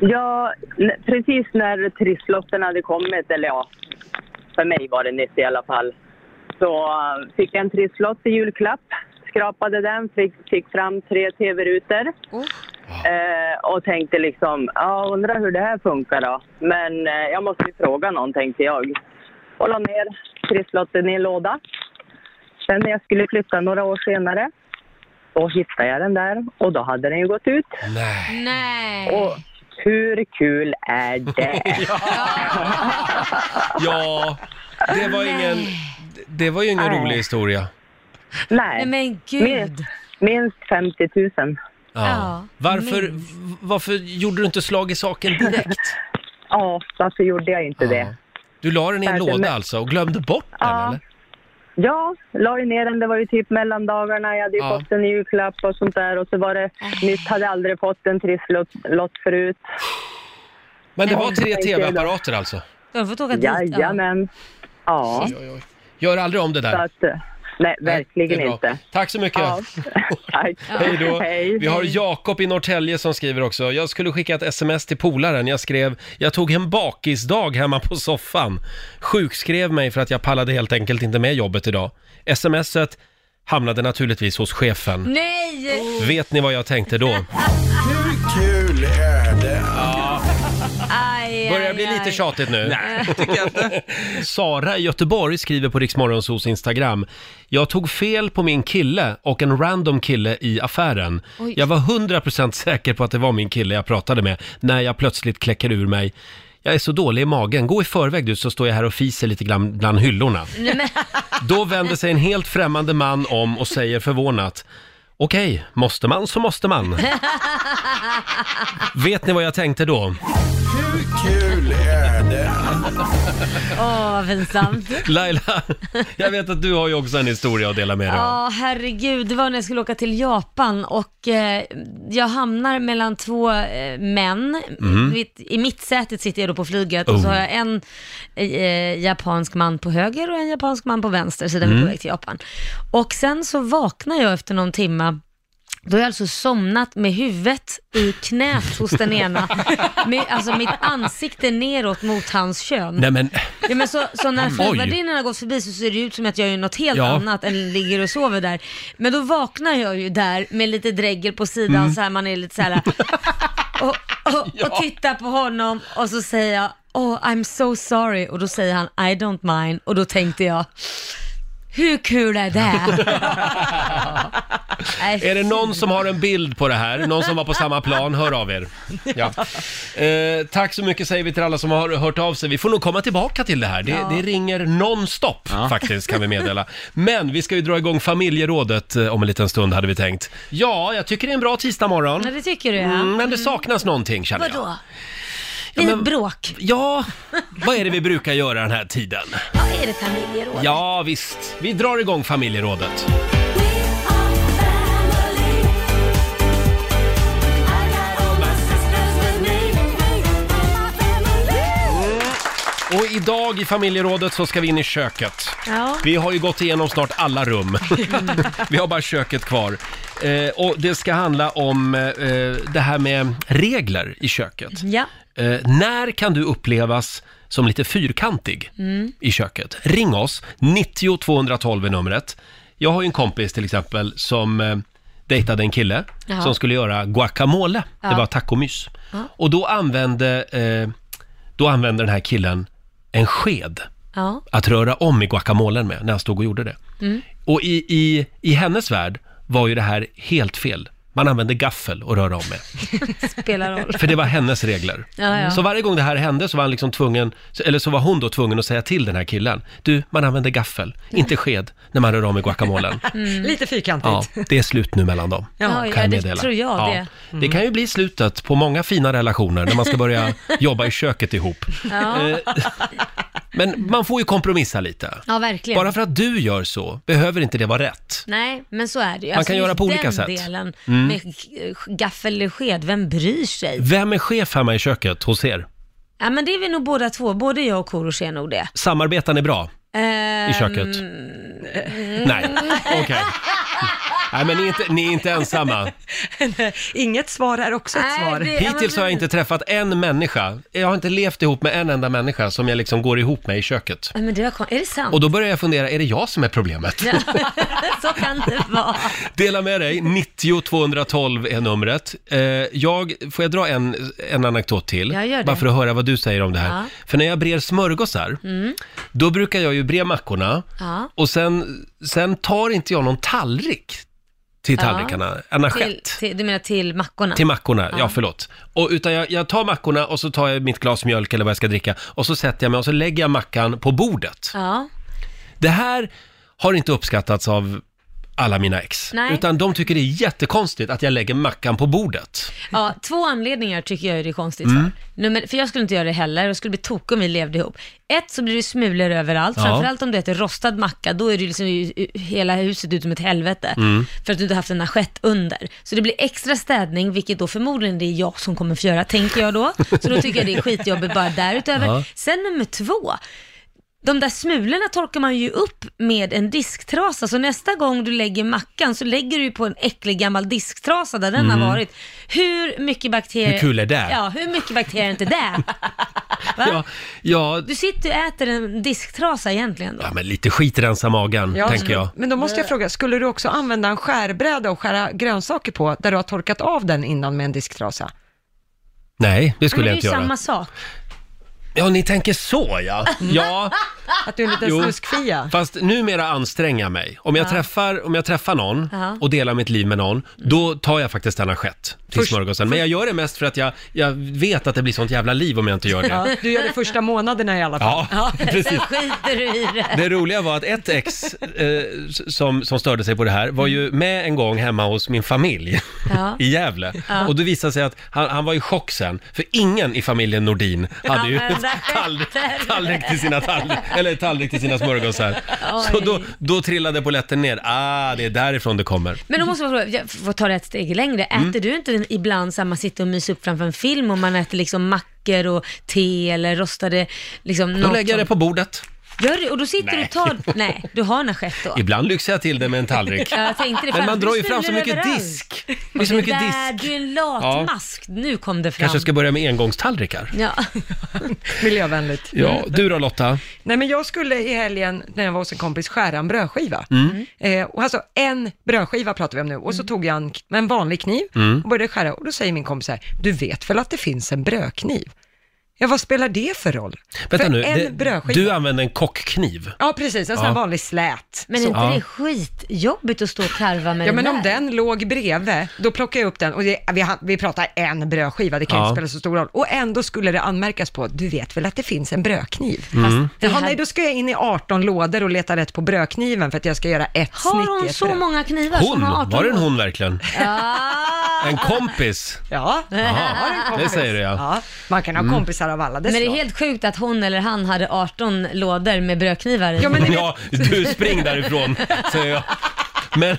Ja, n- precis när trisslotten hade kommit, eller ja, för mig var det nytt i alla fall, så uh, fick jag en trisslott i julklapp. Skrapade den, fick, fick fram tre tv-rutor. Eh, och tänkte liksom, ja undrar hur det här funkar då. Men eh, jag måste ju fråga någon tänkte jag. Och la ner trisslotten i en låda. Sen när jag skulle flytta några år senare, då hittade jag den där och då hade den ju gått ut. Nej. Nej. Och hur kul är det? (laughs) Ja, det var ingen, det var ju ingen Nej. rolig historia. Nej, Nej men gud. minst, minst 50 000. Ja. Ja, varför, varför gjorde du inte slag i saken direkt? (laughs) Ja, varför gjorde jag inte det? Du la den i en låda alltså och glömde bott den Ja. eller? Ja, la ju ner den. Det var ju typ mellandagarna. Jag hade ju Ja. fått en julklapp och sånt där. Och så var det nytt. Hade aldrig fått en trisslott lott förut. Men det Ja, var tre tv-apparater alltså? Du har fått åka dit. Ja. Jajamän. Ja. Gör aldrig om det så där. att... eh, Nej, verkligen det är bra. inte. Tack så mycket. Ja. (laughs) Tack. Hej då. Hej. Vi har Jakob i Norrtälje som skriver också. Jag skulle skicka ett sms till polaren. Jag skrev, jag tog en bakisdag hemma på soffan. Sjukskrev mig för att jag pallade helt enkelt inte med jobbet idag. Smset hamnade naturligtvis hos chefen. Nej! Vet ni vad jag tänkte då? (laughs) Börjar aj, bli lite aj. tjatigt nu. Nej, tycker jag inte. (laughs) Sara i Göteborg skriver på Riksmorgonsos Instagram. Jag tog fel på min kille och en random kille i affären. Oj. Jag var 100% säker på att det var min kille jag pratade med när jag plötsligt kläcker ur mig. Jag är så dålig i magen. Gå i förväg du så står jag här och fiser lite grann bland hyllorna. (laughs) Nej, men, Då vänder sig en helt främmande man om och säger förvånat. Okej, måste man så måste man. (laughs) Vet ni vad jag tänkte då? Hur kul är det? Åh, vad pinsamt. Laila, jag vet att du har ju också en historia att dela med dig av. Ja, herregud. Det var när jag skulle åka till Japan och eh, jag hamnar mellan två eh, män. Mhm. Mitt, I mittsätet sitter jag då på flyget och så Oh. har jag en eh, japansk man på höger och en japansk man på vänster, så vi är Mm. på väg till Japan. Och sen så vaknar jag efter någon timma då har jag alltså somnat med huvudet i knät hos den ena. Med, alltså mitt ansikte neråt mot hans kön. Nej men, Ja, men så, så när flygvärdinnan har gått förbi så ser det ut som att jag gör något helt Ja. annat än ligger och sover där. Men då vaknar jag ju där med lite dregel på sidan Mm. så här man är lite så här och, och, och tittar på honom och så säger jag oh I'm so sorry och då säger han I don't mind och då tänkte jag, hur kul är det? (laughs) Nej, Är det någon som har en bild på det här? Någon som var på samma plan? Hör av er. Ja. (laughs) Eh, tack så mycket säger vi till alla som har hört av sig. Vi får nog komma tillbaka till det här. Det, Ja. det ringer nonstop faktiskt, kan vi meddela. Men vi ska ju dra igång familjerådet eh, om en liten stund, hade vi tänkt. Ja, jag tycker det är en bra tisdagmorgon. Men det tycker du ja. Mm, men det saknas någonting känner jag. Vadå? Är ett bråk. Ja, vad är det vi brukar göra den här tiden? Ja, är det familjeråd? Ja, visst. Vi drar igång familjerådet. Och idag i familjerådet så ska vi in i köket. Ja. Vi har ju gått igenom snart alla rum. (laughs) vi har bara köket kvar. Eh, och det ska handla om eh, det här med regler i köket. Ja. Eh, när kan du upplevas som lite fyrkantig i köket? Ring oss, 90 212 är numret. Jag har ju en kompis till exempel som eh, dejtade en kille Jaha. som skulle göra guacamole. Ja. Det var tacomys. Ja. Och då använde, eh, då använde den här killen en sked Ja. att röra om i guacamolen med när han stod och gjorde det. Mm. Och i, i, i hennes värld var ju det här helt fel. Man använde gaffel och röra om med. (laughs) Spelar roll. För det var hennes regler. Ja, ja. Så varje gång det här hände så var han liksom tvungen, eller så var hon då tvungen att säga till den här killen. Du, man använder gaffel, inte sked, när man rör om i guacamolen. (laughs) Mm. (laughs) Lite Ja, fyrkantigt. det är slut nu mellan dem. Ja, kan ja, jag det meddela. tror jag det. Det kan ju bli slutet på många fina relationer när man ska börja jobba i köket ihop. Ja. Eh, Men man får ju kompromissa lite. Ja, verkligen. Bara för att du gör så behöver inte det vara rätt. Nej, men så är det ju. Man kan göra just på olika den sätt. delen Mm. Med gaffel eller sked, vem bryr sig? Vem är chef hemma i köket hos er? Ja, men det är vi nog båda två, både jag och Korosh är nog det. Samarbetar ni bra Ehm, i köket? Nej, okej. Nej, men ni är, inte, ni är inte ensamma. (laughs) Inget svar är också ett svar. Hittills har jag inte träffat en människa, jag har inte levt ihop med en enda människa som jag liksom går ihop med i köket. Nej, men det var kon- är det sant? Och då börjar jag fundera, är det jag som är problemet? (laughs) Så kan det vara. Dela med dig, 90 212 är numret. Eh, jag, får jag dra en, en anekdot till? Ja, gör det. Bara för att höra vad du säger om det här. Ja. För när jag brer smörgåsar, Mm. då brukar jag ju bre mackorna Ja. och sen, sen tar inte jag någon tallrik till tallrikarna, en assiett. Till, till, du menar till mackorna? Till mackorna, ja, Ja. förlåt. Och, utan jag, jag tar mackorna och så tar jag mitt glas mjölk eller vad jag ska dricka och så sätter jag mig och så lägger jag mackan på bordet. Ja. Det här har inte uppskattats av alla mina ex. Nej. Utan de tycker det är jättekonstigt att jag lägger mackan på bordet. ja, två anledningar tycker jag är det konstigt Mm. för. Nummer, för jag skulle inte göra det heller, jag skulle bli tokig om vi levde ihop. Ett, så blir det smulor överallt, Ja. framförallt om du äter rostad macka, då är det liksom ju- hela huset ut som ett helvete. Mm. För att du inte haft en assiett under. Så det blir extra städning, vilket då förmodligen det är jag som kommer få göra, tänker jag då. Så då tycker jag det är skitjobbigt bara därutöver. Ja. Sen nummer två, de där smulorna torkar man ju upp med en disktrasa, så nästa gång du lägger mackan så lägger du ju på en äcklig gammal disktrasa där den Mm. har varit. Hur mycket bakterier... Hur kul är det? Ja, hur mycket bakterier är inte det? (laughs) Va? Ja, ja, Du sitter och äter en disktrasa egentligen då. ja, men lite skit rensa magen, Ja, tänker jag. Men då måste jag fråga, skulle du också använda en skärbräda och skära grönsaker på, där du har torkat av den innan med en disktrasa? Nej, det skulle Men jag det inte är ju göra. samma sak. Ja, ni tänker så ja. (laughs) Ja, Att du är en liten Jo. snuskfia? fast numera anstränger jag mig. Om jag, Ja. träffar, om jag träffar någon Ja. och delar mitt liv med någon, då tar jag faktiskt en assiett till Först- smörgåsen. Men jag gör det mest för att jag, jag vet att det blir sånt jävla liv om jag inte gör det. Ja, du gör det första månaderna i alla fall. Ja, (laughs) precis. Skiter du i det. Det roliga var att ett ex eh, som, som störde sig på det här var ju med en gång hemma hos min familj Ja. (laughs) i Gävle. Ja. Och det visade sig att han, han var i chock sen, för ingen i familjen Nordin hade ju Använda (laughs) tallrik, tallrik, till sina tallrik, eller tallrik till sina smörgåsar. (laughs) Så då, då trillade polletten ner. Ah, det är därifrån det kommer. Men då måste jag fråga, jag får ta det ett steg längre. Mm. Äter du inte ibland så här, man sitter och myser upp framför en film och man äter liksom mackor och te eller rostade liksom Då något lägger jag det på bordet. Gör du? Och då sitter du och tar... Nej, du har en assiett då. Ibland lyxar jag till det med en tallrik. Ja, jag tänkte det. Men fan, man du drar ju fram så smular mycket överallt. disk. Det är så mycket där, disk. Du är en latmask. Nu kom det fram. Kanske ska börja med engångstallrikar. Ja. (laughs) Miljövänligt. Ja, du då Lotta? Nej, men jag skulle i helgen, när jag var hos en kompis, skära en brödskiva. Mm. Eh, och alltså en brödskiva pratar vi om nu. Och så tog jag en, med en vanlig kniv Mm. och började skära. Och då säger min kompis så här, du vet väl att det finns en brödkniv? Ja, vad spelar det för roll? Vänta för nu, en det, brödskiva. du använder en kockkniv. Ja, precis. En sån här Ja. vanlig slät. Men är Så. inte Ja. det skitjobbigt att stå och karva med Ja, den men om där? den låg bredvid, då plockar jag upp den och det, vi, vi pratar en brödskiva, det kan Ja. inte spela så stor roll. Och ändå skulle det anmärkas på, du vet väl att det finns en brödkniv? Mm. Jaha, nej, då ska jag in i 18 lådor och leta rätt på brödkniven för att jag ska göra ett Har snitt hon i ett så bröd. många knivar? så Hon? har 18 Var det en hon verkligen? Ah. En kompis? Ja, har (laughs) en kompis. det säger du ja. ja. Man kan ha Mm. kompisar av alla dess Men det är slag. helt sjukt att hon eller han hade 18 lådor med brödknivar i. Ja, men ni (laughs) vet- Ja, du spring därifrån, säger jag. Men,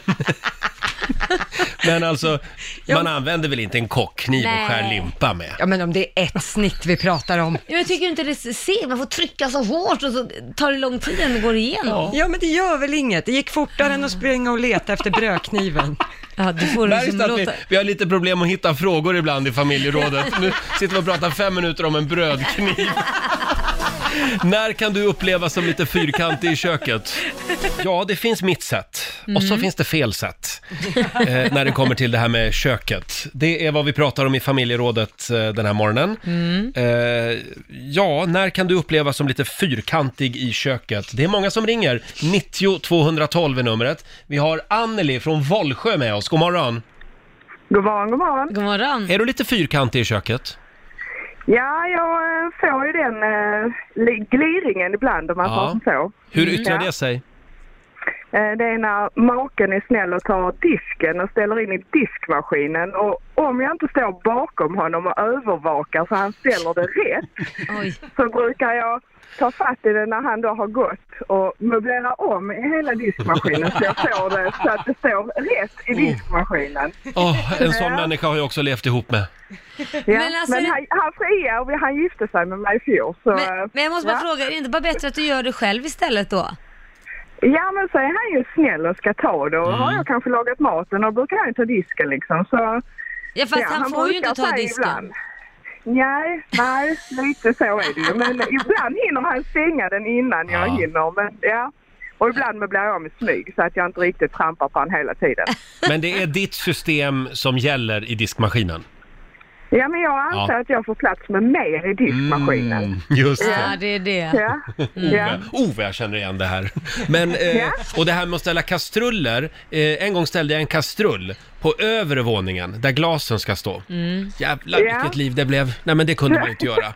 (laughs) men alltså, man använder väl inte en kockkniv och skär Nej. limpa med? Ja, men om det är ett snitt vi pratar om. Ja, Jag tycker inte det ser, man får trycka så hårt och så tar det lång tid innan det går igenom. Ja, men det gör väl inget. Det gick fortare än att springa och leta efter brödkniven. (laughs) Ja, du får det Märks som det att vi, låter. vi har lite problem att hitta frågor ibland i familjerådet. Nu sitter vi och pratar fem minuter om en brödkniv. (laughs) När kan du uppleva som lite fyrkantig i köket? Ja, det finns mitt sätt och så Mm. finns det fel sätt eh, när det kommer till det här med köket. Det är vad vi pratar om i familjerådet eh, den här morgonen. Mm. Eh, ja, när kan du uppleva som lite fyrkantig i köket? Det är många som ringer. 90 212 är numret. Vi har Anneli från Vollsjö med oss. God morgon. God morgon, god morgon. God morgon. Är du lite fyrkantig i köket? Ja, jag eh, får ju den eh, li- gliringen ibland om man Ja. får så. Hur yttrar Ja. det sig? Eh, Det är när maken är snäll och tar disken och ställer in i diskmaskinen och om jag inte står bakom honom och övervakar så han ställer det rätt (laughs) Oj. så brukar jag ta fatt i det när han då har gått och möblera om i hela diskmaskinen så jag får det så att det står rätt i diskmaskinen. Åh, en sån människa har jag också levt ihop med. Ja, Men men, alltså det- han, han friar och han gifte sig med mig i fjol. Så, Men, men jag måste bara ja. fråga, är det inte bara bättre att du gör det själv istället då? Ja men så är han ju snäll och ska ta det och Mm. har jag kanske lagat maten och brukar han ju ta disken liksom så... Ja fast han, får ju inte ta disken. Ibland. Nej, nej, lite så är det ju. Men ibland hinner han stänga den innan jag Ja. hinner. Men, ja. Och ibland möblerar jag med smyg så att jag inte riktigt trampar på honom hela tiden. Men det är ditt system som gäller i diskmaskinen? Ja men jag anser Ja. att jag får plats med mer i diskmaskinen. Mm, just Ja, det. det är det. Ja. ja. Ove, Ove, jag känner igen det här. Men, eh, Ja. och det här med att ställa kastruller. Eh, en gång ställde jag en kastrull på övre våningen där glasen ska stå. Mm. Jävlar Ja. vilket liv det blev. Nej men det kunde man ju inte göra. (laughs)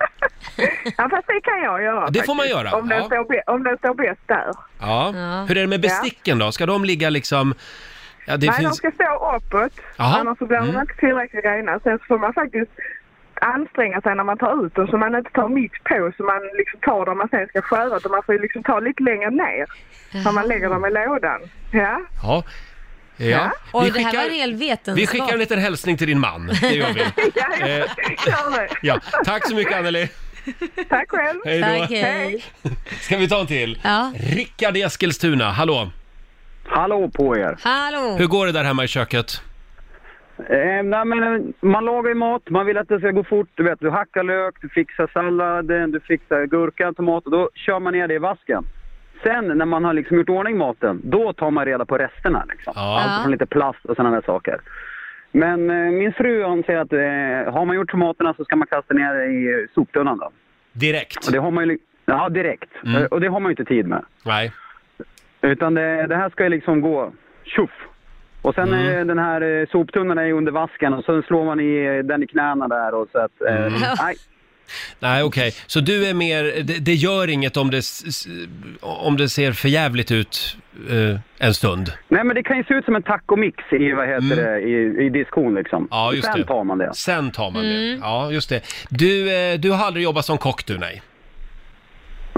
ja fast det kan jag göra Det får man faktiskt. göra, Om den, ja. står, om den står bäst där. Ja. Ja. Hur är det med besticken då? Ska de ligga liksom... Ja, det Nej, de finns... ska stå uppåt. Jaha. Annars så blir de Mm. inte tillräckligt rena. Sen så får man faktiskt anstränga sig när man tar ut dem så man inte tar mitt på så man liksom tar dem man sen ska skära utan man får ju liksom ta lite längre ner när man lägger dem i lådan. Ja. Ja. Ja. Vi här var en skickar, vi skickar en liten hälsning till din man. Det gör vi. (laughs) ja, ja. Eh, Gör det. Ja. Tack så mycket Anneli. Tack själv. Hej då. Tack, hej. Ska vi ta en till? Ja. Rickard i Eskilstuna, hallå. Hallå på er! Hallå. Hur går det där hemma i köket? Eh, nej, men, eh, man lagar ju mat, man vill att det ska gå fort. Du vet, du hackar lök, du fixar salladen, du fixar gurkan, tomat och då kör man ner det i vasken. Sen när man har liksom gjort ordning maten, då tar man reda på resterna. Liksom. Ja. Allt från lite plast och sådana där saker. Men eh, min fru anser att eh, har man gjort tomaterna så ska man kasta ner det i eh, soptunnan då. Direkt? Och det har man ju, ja, direkt. Mm. Eh, Och det har man ju inte tid med. Nej. Utan det, det här ska ju liksom gå tjoff. Och sen Mm. är den här eh, soptunnan är ju under vasken och sen slår man i eh, den i knäna där och så att... Eh, Mm. nej. (laughs) Nej, okej. Så du är mer, det, det gör inget om det, s- s- om det ser för jävligt ut eh, en stund? nej, men det kan ju se ut som en tacomix i, vad heter det, i, i diskon liksom. Mm. Ja, just sen det. tar man det. Sen tar man det. Mm. Ja, just det. Du, eh, du har aldrig jobbat som kock du, nej?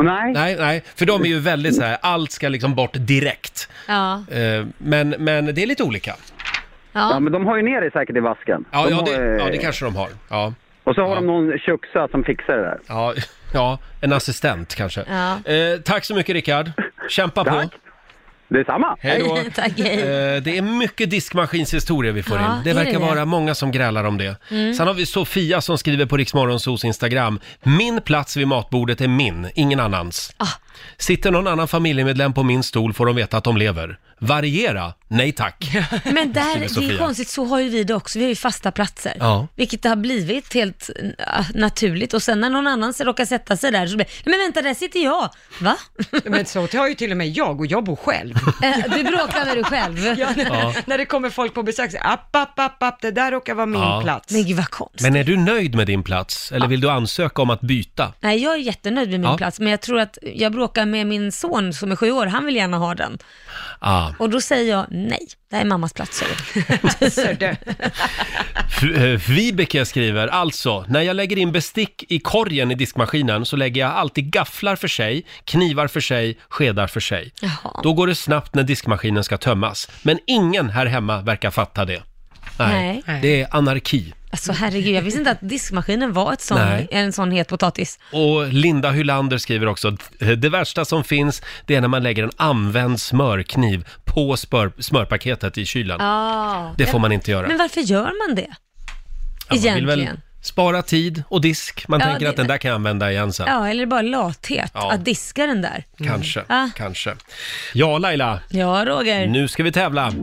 Nej. Nej, nej. För de är ju väldigt så här, allt ska liksom bort direkt. Ja. Eh, men, men det är lite olika. Ja, Ja. men de har ju ner det säkert i vasken. Ja, De ja, har, det, eh, ja, det kanske de har. Ja, Och så har Ja. de någon köksa som fixar det där. ja, (laughs) ja en assistent kanske. Ja. Eh, tack så mycket Rickard. Kämpa på. Tack. Detsamma. Hej då. (laughs) Tack, hej. Eh, det är mycket diskmaskinshistorier vi får Ja, in. Det är det verkar det? vara många som grälar om det. Mm. Sen har vi Sofia som skriver på Riksmorgonsos Instagram. Min plats vid matbordet är min, ingen annans. Ah, Sitter någon annan familjemedlem på min stol får de veta att de lever. Variera? Nej tack. (laughs) Men där, Skriver det är Sofia. konstigt, så har ju vi det också. Vi har ju fasta platser. Ja. Vilket det har blivit helt äh, naturligt. Och sen när någon annan så råkar sätta sig där så blir det, men vänta, där sitter jag. Va? Men så har ju till och med jag och jag bor själv. Eh, (laughs) Du bråkar med dig själv. (laughs) Ja, när, Ja. när det kommer folk på besök, så, app, app, app, app, det där råkar vara min Ja. plats. Men gud vad konstigt. Men är du nöjd med din plats? Eller vill du ansöka om att byta? Nej, jag är jättenöjd med min Ja. plats, men jag tror att jag bråkar med min son som är sju år, han vill gärna ha den. Ah. Och då säger jag nej, det här är mammas plats. F- eh, Vibeke skriver, alltså, när jag lägger in bestick i korgen i diskmaskinen så lägger jag alltid gafflar för sig, knivar för sig, skedar för sig. Jaha. Då går det snabbt när diskmaskinen ska tömmas. Men ingen här hemma verkar fatta det. Nej, Nej. det är anarki. Alltså herregud, jag visste inte att diskmaskinen var ett sån, Nej. en sån het potatis. Och Linda Hylander skriver också, det värsta som finns det är när man lägger en använd smörkniv på smör, smörpaketet i kylen. Ah. Det får man inte göra. Men varför gör man det? Ja, man vill Egentligen. väl spara tid och disk. Man Ja, tänker det- att den där kan jag använda igen sen. Ja, eller bara lathet, Ja. att diska den där. Kanske, Ah. kanske. Ja, Laila. Ja, Roger. Nu ska vi tävla.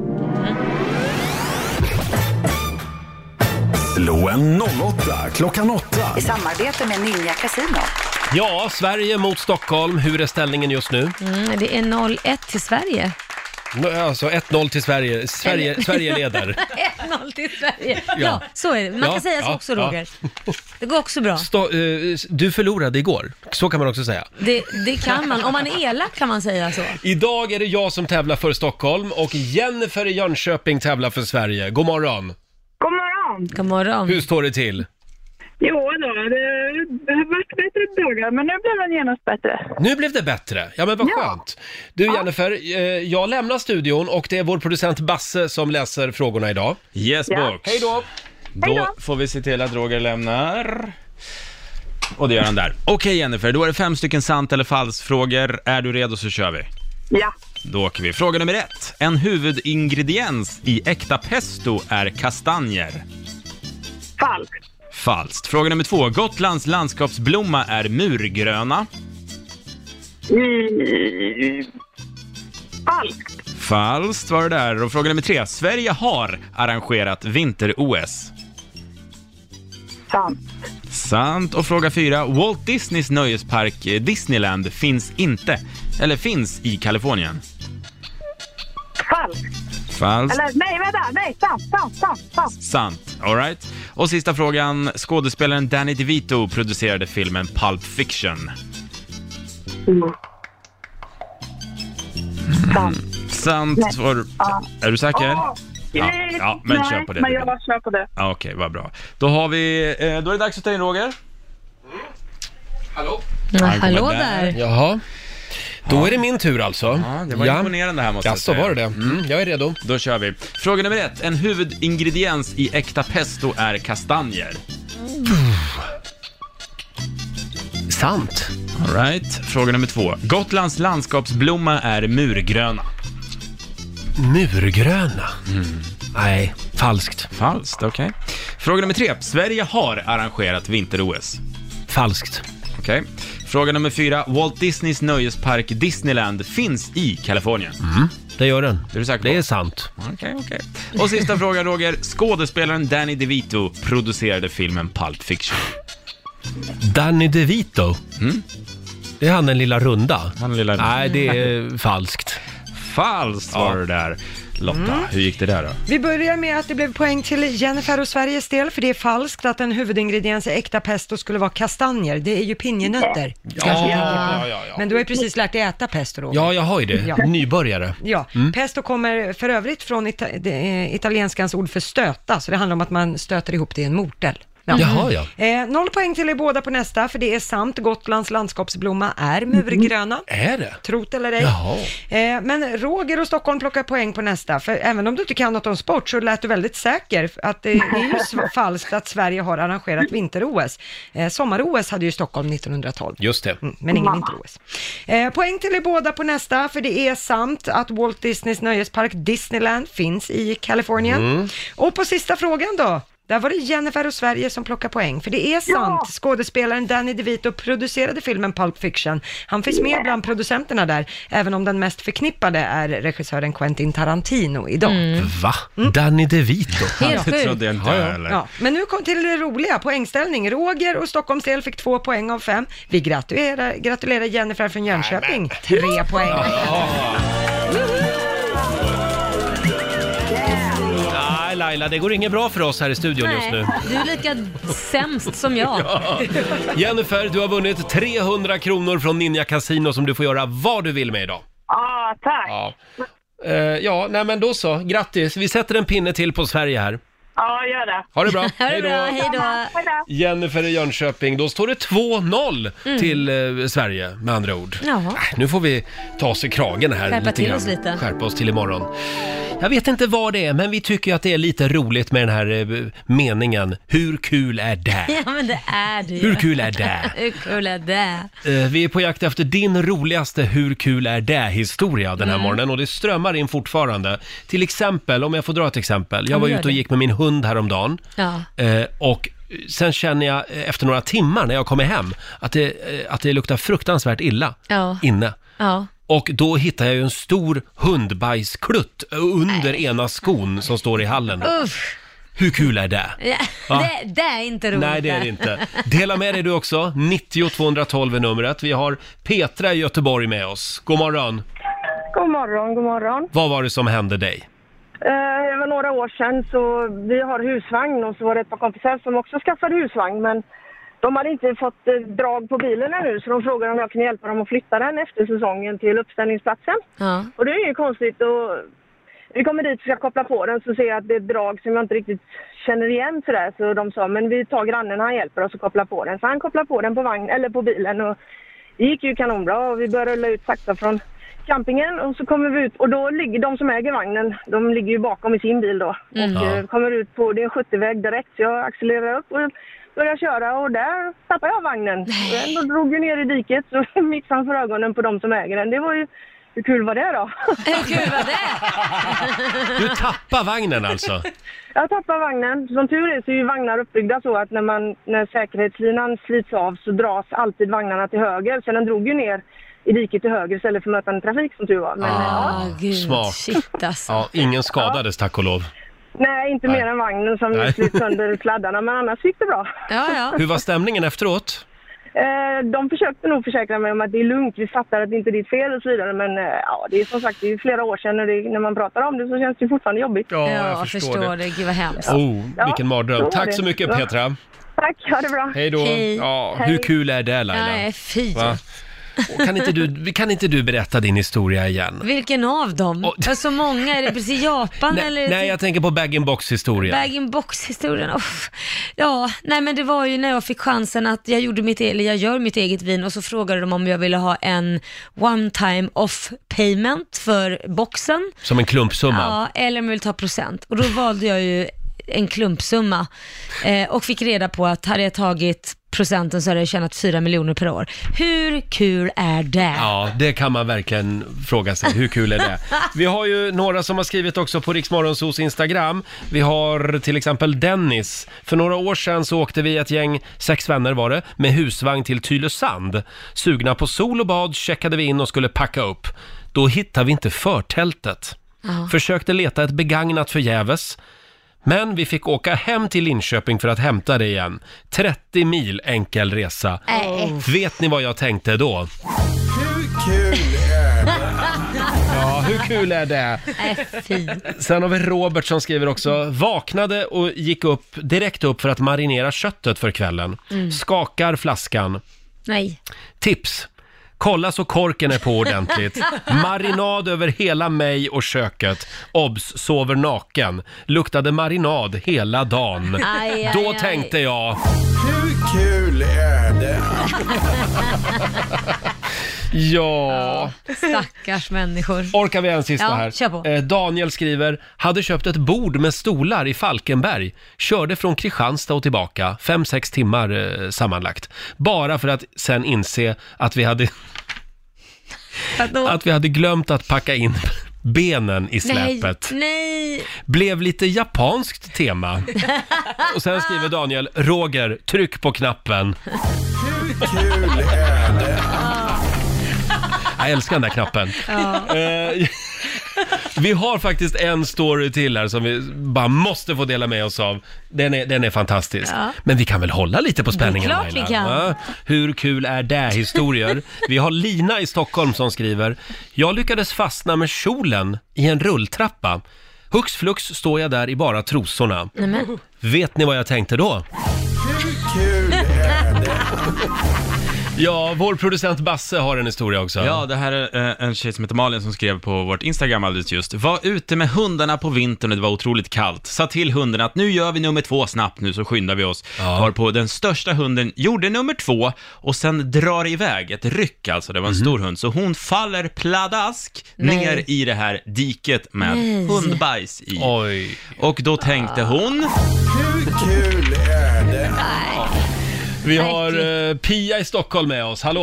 Slå en 08 klockan 8. I samarbete med Ninja Casino. Ja, Sverige mot Stockholm. Hur är ställningen just nu? Mm, det är 0-1 till Sverige. Nå, Alltså 1-0 till Sverige. Sverige, Sverige leder. (laughs) 1-0 till Sverige. Ja. Ja. så är det. Man Ja, kan säga så ja, också, ja. Roger. Det går också bra. Stå, eh, du förlorade igår. Så kan man också säga. Det, det kan man. Om man är elak kan man säga så. Idag är det jag som tävlar för Stockholm och Jennifer i Jönköping tävlar för Sverige. God morgon! God morgon! God morgon. Hur står det till? Jo då, det, har varit bättre dagar, men nu blev den genast bättre. Nu blev det bättre. Ja, men vad skönt. Du Jennifer, eh, jag lämnar studion och det är vår producent Basse som läser frågorna idag. Yes Ja. box. Hej då! Då får vi se till att Roger lämnar. Och det gör han där. Okej Jennifer, då är det fem stycken sant eller falskt-frågor. Är du redo så kör vi. Ja. Då åker vi. Fråga nummer ett. En huvudingrediens i äkta pesto är kastanjer. Falskt. Falskt. Fråga nummer två. Gotlands landskapsblomma är murgröna. Mm. Falskt. Falskt var det där. Och fråga nummer tre. Sverige har arrangerat vinter-OS. Sant. Sant. Och fråga fyra. Walt Disneys nöjespark Disneyland finns inte, eller finns i Kalifornien. Falskt. Eller nej, vänta, nej, sant, sant, sant, sant. Sant. All right. Och sista frågan. Skådespelaren Danny DeVito producerade filmen Pulp Fiction. Mm. Sant. Sant Nej. Ja. Är du säker? Ja. Ja, Nej, ja, men nej, kör på det. men jag kör på det. Ja, Okej, vad bra. Då har vi, eh, då är det dags att ta in Roger. Hallå? Ja, hallå där. där. Jaha. Då är det min tur alltså. Ja, det var imponerande här måste jag Jaså, säga. var det det? Mm, jag är redo. Då kör vi. Fråga nummer ett. En huvudingrediens i äkta pesto är kastanjer. Sant. All right. Fråga nummer två. Gotlands landskapsblomma är murgröna. Murgröna? Nej, falskt. Falskt, okej. Fråga nummer tre. Sverige har arrangerat vinter-OS. Falskt. Okej. Fråga nummer fyra. Walt Disneys nöjespark Disneyland finns i Kalifornien. Mm, det gör den. Är du säker på? Det är sant. Okej, okej. Och sista frågan Roger. Skådespelaren Danny DeVito producerade filmen Pulp Fiction. Danny DeVito? Mm. Det är han den lilla runda? Han lilla Nej, det är falskt. Falskt var det där. Lotta, Mm. hur gick det där då? Vi börjar med att det blev poäng till Jennifer och Sveriges del, för det är falskt att en huvudingrediens i äkta pesto skulle vara kastanjer. Det är ju pinjenötter. Kanske Ja, tänker på. ja, ja, ja. Men du har ju precis lärt dig äta pesto, Roger. Ja, jag har ju det. Ja. Nybörjare. Ja, Mm. pesto kommer för övrigt från ita- det, eh, italienskans ord för stöta, så det handlar om att man stöter ihop det i en mortel. Jaha, ja. Eh, noll poäng till er båda på nästa, för det är sant. Gotlands landskapsblomma är murgröna. Är det? Trot eller ej. Jaha. Eh, men Roger och Stockholm plockar poäng på nästa, för även om du inte kan något om sport så lät du väldigt säker att det är ju sv- (laughs) falskt att Sverige har arrangerat vinter-OS. Eh, Sommar-OS hade ju Stockholm 1912. Just det. Mm, men ingen vinter-OS. Eh, poäng till er båda på nästa, för det är sant att Walt Disneys nöjespark Disneyland finns i Kalifornien. Mm. Och på sista frågan då, Där var det Jennifer och Sverige som plockar poäng, för det är sant. Skådespelaren Danny DeVito producerade filmen Pulp Fiction. Han finns med bland producenterna där, även om den mest förknippade är regissören Quentin Tarantino idag. Va? Danny DeVito? Helt sjukt. trodde jag inte Ja, ja. heller. Ja, men nu kom till det roliga, poängställning. Roger och Stockholms del fick två poäng av fem. Vi gratulerar, gratulerar Jennifer från Jönköping, tre poäng. Laila, det går inget bra för oss här i studion just nu. Du är lika sämst som jag. (laughs) Ja. Jennifer, du har vunnit 300 kronor från Ninja Casino som du får göra vad du vill med idag. Ja, tack. Ja. Eh, ja, nej men då så. Grattis. Vi sätter en pinne till på Sverige här. Ja, gör det. Ha det bra. (laughs) Ha det Hej då. bra, hej då. Hej då. Jennifer i Jönköping. Då står det 2-0 Mm. till eh, Sverige med andra ord. Ja. Äh, Nu får vi ta oss i kragen här Skärpa till grann. oss lite. Skärpa oss till imorgon. Jag vet inte vad det är, men vi tycker ju att det är lite roligt med den här eh, meningen. Hur kul är det? (laughs) Ja, men det är det ju. Hur kul är det? (laughs) Hur kul är det? Eh, Vi är på jakt efter din roligaste Hur kul är det-historia den här Mm. morgonen och det strömmar in fortfarande. Till exempel, om jag får dra ett exempel. Jag Ja, var gör ute och det. gick med min hund häromdagen Ja. eh, och sen känner jag eh, efter några timmar när jag kommer hem att det, eh, att det luktar fruktansvärt illa Ja. inne. Ja. Och då hittar jag ju en stor hundbajsklutt under ena skon som står i hallen. Usch. Hur kul är det? Ja. Det, det är inte roligt. Nej, det är det inte. Dela med dig du också. 90 212 är numret. Vi har Petra i Göteborg med oss. God morgon. God morgon, god morgon. Vad var det som hände dig? Eh, Det var några år sedan så vi har husvagn och så var det ett par kompisar som också skaffade husvagn men de hade inte fått eh, drag på bilen ännu så de frågade om jag kunde hjälpa dem att flytta den efter säsongen till uppställningsplatsen. Ja. Och det är inget konstigt och vi kommer dit och ska koppla på den så ser jag att det är ett drag som jag inte riktigt känner igen sådär så de sa men vi tar grannen han hjälper oss att koppla på den. Så han kopplade på den på vagn, eller på bilen och det gick ju kanonbra och vi började rulla ut sakta från campingen och så kommer vi ut och då ligger de som äger vagnen, de ligger ju bakom i sin bil då Mm. och Ja. eh, kommer ut på, det är en 70-väg direkt så jag accelererar upp och börjar köra och där tappar jag vagnen. Och Den drog ju ner i diket så (laughs) mitt framför ögonen på de som äger den. Det var ju, hur kul var det då? (laughs) Hur kul var det? (laughs) Du tappar vagnen alltså? Jag tappar vagnen. Som tur är så är ju vagnar uppbyggda så att när, man, när säkerhetslinan slits av så dras alltid vagnarna till höger. Så den drog ju ner i diket till höger istället för mötande trafik som tur var. Men, Ah, ja. gud. Smart. Shit alltså. Ja, ingen skadades tack och lov. Nej, inte Nej. mer än vagnen som Nej. slet sönder sladdarna, men annars gick det bra. Ja, ja. Hur var stämningen efteråt? Eh, de försökte nog försäkra mig om att det är lugnt, vi fattar att det inte är ditt fel och så vidare. Men eh, ja, det är som sagt det är flera år sedan när, det, när man pratar om det så känns det fortfarande jobbigt. Ja, jag förstår, det. Gud vad hemskt. Oh, Ja, vilken mardröm. Tack det. så mycket. Petra. Tack, ha det bra. Hej då. Hej. Ja, hur kul är det Laila? Nej, fy. Va? Och Kan inte, du, kan inte du berätta din historia igen? Vilken av dem? Och- För så många, är det precis Japan eller? Nej, nej, jag tänker på bag-in-box-historien. Bag-in-box-historien, Uff. Ja, nej men det var ju när jag fick chansen att jag gjorde mitt, eller jag gör mitt eget vin och så frågade de om jag ville ha en one time off payment för boxen. Som en klumpsumma. Ja, eller om jag vill ta procent. Och då valde jag ju en klumpsumma eh, och fick reda på att hade jag tagit procenten så hade jag tjänat 4 miljoner per år. Hur kul är det? Ja, det kan man verkligen fråga sig. Hur kul är det? (laughs) Vi har ju några som har skrivit också på Riksmorgonsos Instagram. Vi har till exempel Dennis. För några år sedan så åkte vi ett gäng, sex vänner var det, med husvagn till Tylösand. Sugna på sol och bad checkade vi in och skulle packa upp. Då hittade vi inte förtältet. Försökte leta ett begagnat förgäves. Men vi fick åka hem till Linköping för att hämta det igen. 30 mil enkel resa. Nej. Vet ni vad jag tänkte då? Hur kul är det? (laughs) Ja, hur kul är det? Nej, fy. Sen har vi Robert som skriver också, vaknade och gick upp, direkt upp för att marinera köttet för kvällen. Mm. Skakar flaskan. Nej. Tips! Kolla så korken är på ordentligt. Marinad över hela mig och köket. Obs! Sover naken. Luktade marinad hela dagen. Aj, aj, Då aj. tänkte jag, Hur kul är det? (laughs) ja... Stackars människor. Orkar vi en sista Ja, här? kör på. Eh, Daniel skriver, hade köpt ett bord med stolar i Falkenberg. Körde från Kristianstad och tillbaka, fem sex timmar eh, sammanlagt. Bara för att sen inse att vi hade, (laughs) Att då, att vi hade glömt att packa in benen i Nej, släpet. nej. Blev lite japanskt tema. (laughs) Och sen skriver Daniel, Roger, tryck på knappen. Hur kul är? Jag älskar den där knappen. (laughs) Ja. Eh, vi har faktiskt en story till här som vi bara måste få dela med oss av. Den är, den är fantastisk. Ja. Men vi kan väl hålla lite på spänningen Det är klart vi kan. Va? Hur kul är det? Historier. Vi har Lina i Stockholm som skriver. Jag lyckades fastna med kjolen i en rulltrappa. Hux flux står jag där i bara trosorna. Nämen. Vet ni vad jag tänkte då? Hur kul? Ja, vår producent Basse har en historia också. Ja, det här är eh, en tjej som heter Malin som skrev på vårt Instagram alldeles just. Var ute med hundarna på vintern och det var otroligt kallt. Sa till hunden att nu gör vi nummer två snabbt nu så skyndar vi oss. Ja. Varpå den största hunden gjorde nummer två och sen drar iväg, ett ryck alltså, det var en stor hund. Så hon faller pladask Nej. ner i det här diket med Nej. hundbajs i. Oj. Och då tänkte hon, Hur kul är det? Vi har eh, Pia i Stockholm med oss. Hallå!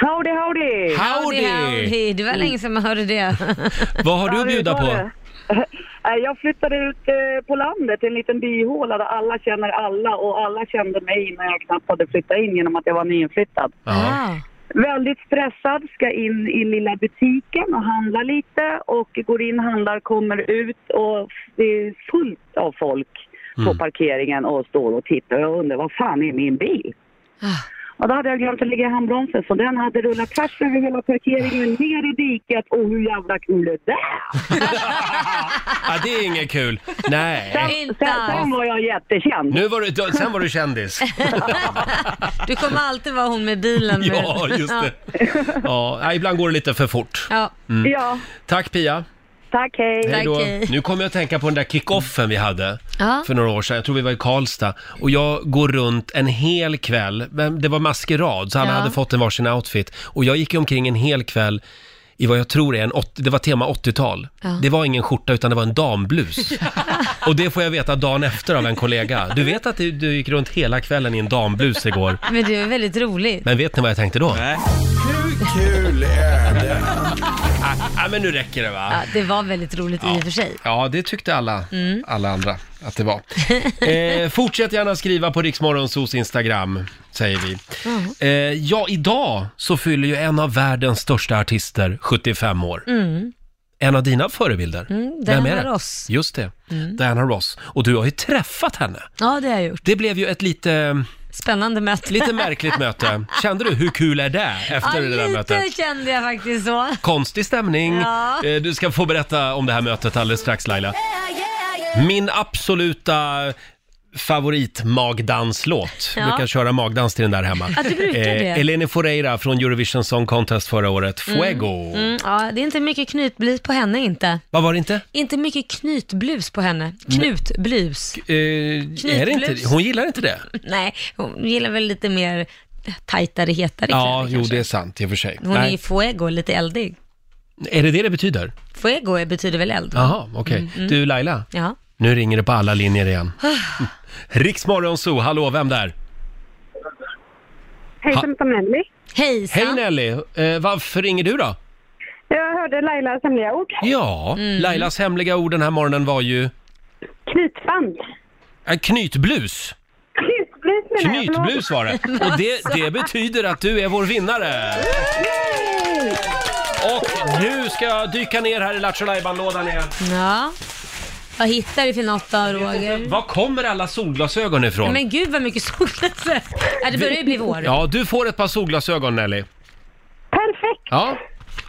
Howdy, howdy! Howdy! howdy. Det var länge sedan man hörde det. (laughs) Vad har du att bjuda på? Eh, (laughs) Jag flyttade ut eh, på landet till en liten byhåla där alla känner alla och alla kände mig när jag knappt hade flyttat in genom att jag var nyinflyttad. Ah. Väldigt stressad, ska in i lilla butiken och handla lite och går in, handlar, kommer ut och det är fullt av folk på parkeringen och står och tittar. Jag undrar vad fan är min bil? Och då hade jag glömt att lägga i handbromsen så den hade rullat tvärs över hela parkeringen ner i diket och hur jävla kul är det? (laughs) Ja, det är inget kul. Nej. Sen, sen, sen var jag jättekänd. Nu var du, sen var du kändis. (laughs) Du kommer alltid vara hon med bilen. Med. Ja, just det. Ja, ibland går det lite för fort. Ja. Mm. Ja, Tack Pia. Tack hej. Hej då. Tack, hej. Nu kommer jag att tänka på den där kick-offen vi hade Ja. för några år sedan. Jag tror vi var i Karlstad. Och jag går runt en hel kväll. Men Det var maskerad, så alla Ja. hade fått en varsin outfit. Och jag gick omkring en hel kväll i vad jag tror är en 80, det var tema 80-tal. Ja. Det var ingen skjorta utan det var en damblus. (laughs) Och det får jag veta dagen efter av en kollega. Du vet att du, du gick runt hela kvällen i en damblus igår. Men det är väldigt roligt. Men vet ni vad jag tänkte då? nej. Hur kul är det? Ja, men nu räcker det va? Ja, det var väldigt roligt i och för sig. Ja, det tyckte alla, alla andra att det var. (laughs) Eh, fortsätt gärna skriva på Riksmorgonsos Instagram, säger vi. Eh, ja, idag så fyller ju en av världens största artister 75 år. Mm. En av dina förebilder. Mm, Vem Diana är det? Ross. Just det, Mm. Diana Ross. Och du har ju träffat henne. Ja, det har jag gjort. Det blev ju ett lite, Spännande möte. lite märkligt möte. Kände du hur kul är det efter ja, det där lite mötet? kände jag faktiskt så. Konstig stämning. Ja. Eh, Du ska få berätta om det här mötet alldeles strax Laila. Min absoluta favorit-magdanslåt. Ja. Brukar köra magdans till den där hemma. Ja, du brukar det. Eleni Foureira från Eurovision Song Contest förra året. Fuego. Mm, ja, det är inte mycket knytblus på henne inte. Vad var det inte? Inte mycket knytblus på henne. Knutblus. Eh, är det inte? Hon gillar inte det? (laughs) Nej, hon gillar väl lite mer tajtare, hetare Ja, kläder jo kanske. det är sant i och för sig. Hon är Nej. ju fuego, lite eldig. Är det det det betyder? Fuego är- betyder väl eld? Jaha, okej. Mm, mm. Du Laila, Ja. nu ringer det på alla linjer igen. Riksmorgon Zoo, hallå, vem där? Hejsan, heter Nelly. Hejsan. Hej Nelly, eh, varför ringer du då? Jag hörde Lailas hemliga ord. Ja, Lailas hemliga ord den här morgonen var ju Knytband. äh, knytblus. Knytblus menar jag, förlåt. Knytblus var det. Och det, det betyder att du är vår vinnare. Och nu ska jag dyka ner här i Lattjo lådan igen. Ja. Vad hittar du för något då, Roger? Var kommer alla solglasögon ifrån? Men gud vad mycket solglasögon. Ja, det börjar ju bli vår. Ja, du får ett par solglasögon Nelly. Perfekt. Ja,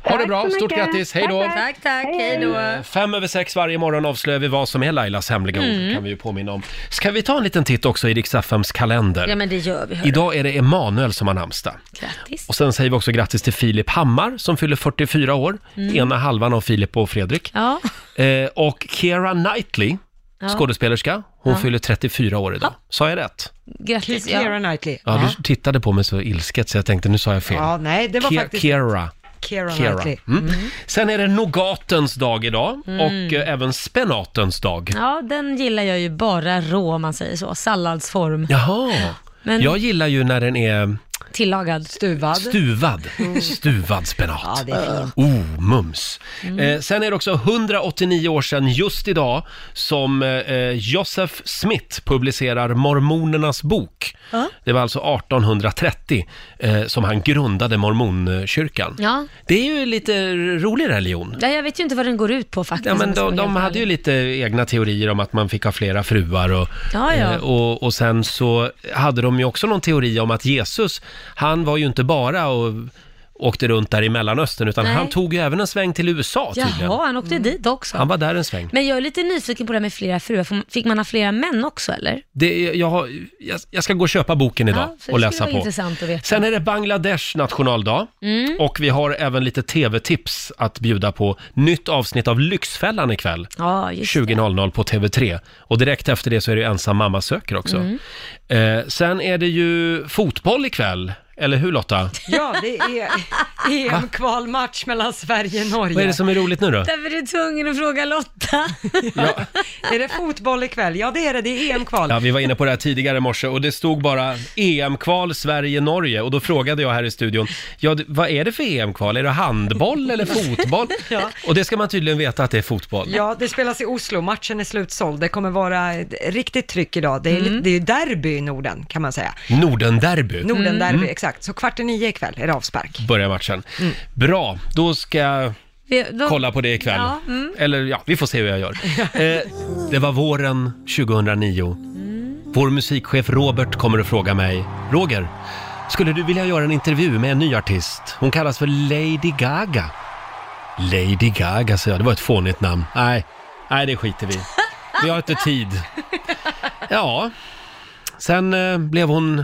ha det Tack bra. så Stort mycket. grattis. Hej då. Tack, Tack. Hej då. Fem över sex varje morgon avslöjar vi vad som är Lailas hemliga ord, Mm. kan vi ju påminna om. Ska vi ta en liten titt också i Rix FMs kalender? Ja, men det gör vi. hörru. Idag är det Emanuel som har namnsdag. Grattis. Och sen säger vi också grattis till Filip Hammar som fyller 44 år. Mm. Ena halvan av Filip och Fredrik. Ja. Eh, och Keira Knightley, Ja. skådespelerska, hon Ja. fyller 34 år idag. Sa jag rätt? Grattis. Keira Ja. Knightley. Ja, du tittade på mig så ilsket så jag tänkte nu sa jag fel. Ja, nej, det var Ke- faktiskt... Keira. Keira. Knightley. Mm. Sen är det nougatens dag idag Mm. och eh, även spenatens dag. ja, den gillar jag ju bara rå om man säger så. Salladsform. Jaha, Men- jag gillar ju när den är Tillagad. Stuvad. Stuvad. Stuvad spenat. Ja, det är fint. Oh, mums. Mm. Eh, sen är det också 189 år sedan just idag som eh, Joseph Smith publicerar Mormonernas bok. Ja. Det var alltså 1830 eh, som han grundade mormonkyrkan. Ja. Det är ju lite rolig religion. ja, jag vet ju inte vad den går ut på faktiskt. Ja, men de, de hade ju lite egna teorier om att man fick ha flera fruar och, Ja, ja. eh, och, och sen så hade de ju också någon teori om att Jesus, han var ju inte bara och åkte runt där i Mellanöstern utan Nej. han tog ju även en sväng till USA tydligen. Jaha, han åkte dit också. Han var där en sväng. Men jag är lite nyfiken på det här med flera fruar. Får- Fick man ha flera män också eller? Det, jag, har, jag, jag ska gå och köpa boken idag Ja, för det och skulle läsa vara på. intressant att veta. Sen är det Bangladesh nationaldag Mm. och vi har även lite tv-tips att bjuda på. Nytt avsnitt av Lyxfällan ikväll. Ja, just 20.00 på TV3. Och direkt efter det så är det ju ensam mamma söker också. Mm. Eh, sen är det ju fotboll ikväll, eller hur Lotta? Ja, det är EM-kvalmatch mellan Sverige och Norge. Vad är det som är roligt nu då? Därför är du tvungen att fråga Lotta. Är det fotboll ikväll? Ja, det är det. Det är EM-kval. Ja, vi var inne på det här tidigare i morse och det stod bara EM-kval Sverige-Norge och då frågade jag här i studion, ja, vad är det för EM-kval? Är det handboll eller fotboll? Ja. Och det ska man tydligen veta att det är fotboll. Ja, det spelas i Oslo. Matchen är slutsåld. Det kommer vara ett riktigt tryck idag. Det är, lite- det är ju derby i Norden, kan man säga. Nordenderby. Norden-derby, Mm. Exakt. Så kvart i nio ikväll är det avspark. Börjar matchen. Bra, då ska jag Vi- då- kolla på det ikväll. Ja, mm. Eller ja, vi får se hur jag gör. (laughs) Eh, det var våren 2009. Vår musikchef Robert kommer att fråga mig, Roger, skulle du vilja göra en intervju med en ny artist? Hon kallas för Lady Gaga. Lady Gaga, så jag. Det var ett fånigt namn. Nej, nej det skiter vi i. Vi har inte tid. (laughs) Ja, sen eh, blev hon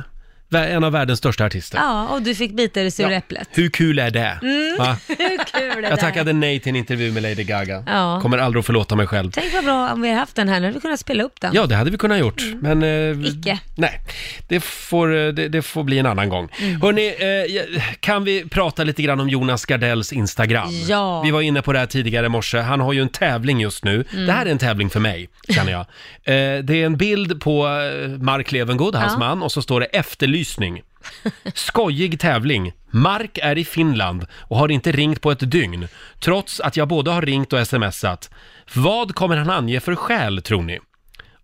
en av världens största artister. Ja, och du fick bita i det sura äpplet. Hur kul är det? Mm. Va? (laughs) Hur kul är det? Jag tackade nej till en intervju med Lady Gaga. Ja. Kommer aldrig att förlåta mig själv. Tänk vad bra om vi hade haft den här, nu hade vi kunnat spela upp den. Ja, det hade vi kunnat gjort, men... Eh, Icke. Nej, det får, eh, det, det får bli en annan gång. Mm. Hörni, eh, kan vi prata lite grann om Jonas Gardells Instagram? Ja. Vi var inne på det här tidigare i morse. Han har ju en tävling just nu. Mm. Det här är en tävling för mig, känner jag. (laughs) Eh, det är en bild på eh, Mark Levengood, hans man, och så står det efterlysning. Skojig tävling. Mark är i Finland och har inte ringt på ett dygn, trots att jag både har ringt och smsat. Vad kommer han ange för skäl, tror ni?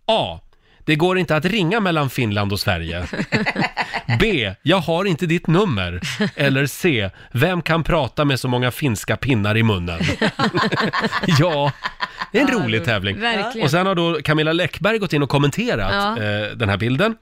A. Det går inte att ringa mellan Finland och Sverige. B. Jag har inte ditt nummer. Eller C. Vem kan prata med så många finska pinnar i munnen? (laughs) ja, det är en rolig tävling. verkligen. Och sen har då Camilla Läckberg gått in och kommenterat Ja. eh, den här bilden.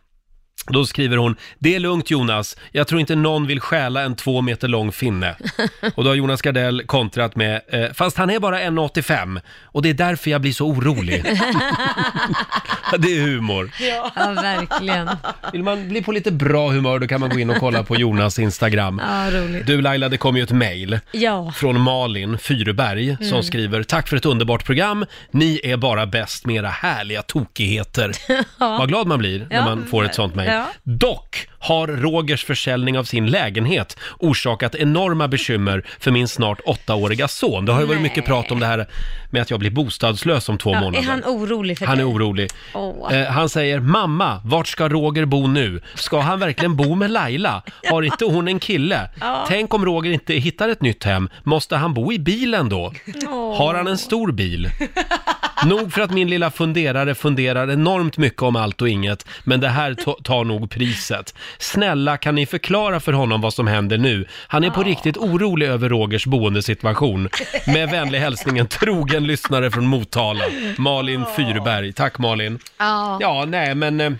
Då skriver hon, det är lugnt Jonas, jag tror inte någon vill stjäla en två meter lång finne. (laughs) Och då har Jonas Gardell kontrat med, eh, fast han är bara 1,85 och det är därför jag blir så orolig. (laughs) det är humor. Ja, verkligen. Vill man bli på lite bra humör då kan man gå in och kolla på Jonas Instagram. Ja, roligt. Du Laila, det kom ju ett mejl Ja. från Malin Fyrberg som Mm. skriver Tack för ett underbart program. Ni är bara bäst med era härliga tokigheter. (laughs) Ja. Vad glad man blir när Ja. man får ett sånt mejl. Ja. Dock har Rogers försäljning av sin lägenhet orsakat enorma bekymmer för min snart åttaåriga son. Det har ju varit Nej. mycket prat om det här med att jag blir bostadslös om två Ja, månader. är han orolig för Han är dig? orolig. Åh. Eh, han säger, mamma, vart ska Roger bo nu? Ska han verkligen bo med Laila? Har inte hon en kille? Ja. Tänk om Roger inte hittar ett nytt hem, måste han bo i bilen då? Åh. Har han en stor bil? (laughs) Nog för att min lilla funderare funderar enormt mycket om allt och inget, men det här to- tar nog priset. Snälla, kan ni förklara för honom vad som händer nu? Han är på riktigt orolig över Rogers boendesituation. Med vänlig hälsning en trogen lyssnare från Motala, Malin Fyrberg. Tack Malin. Ja. Ja, nej men... eh,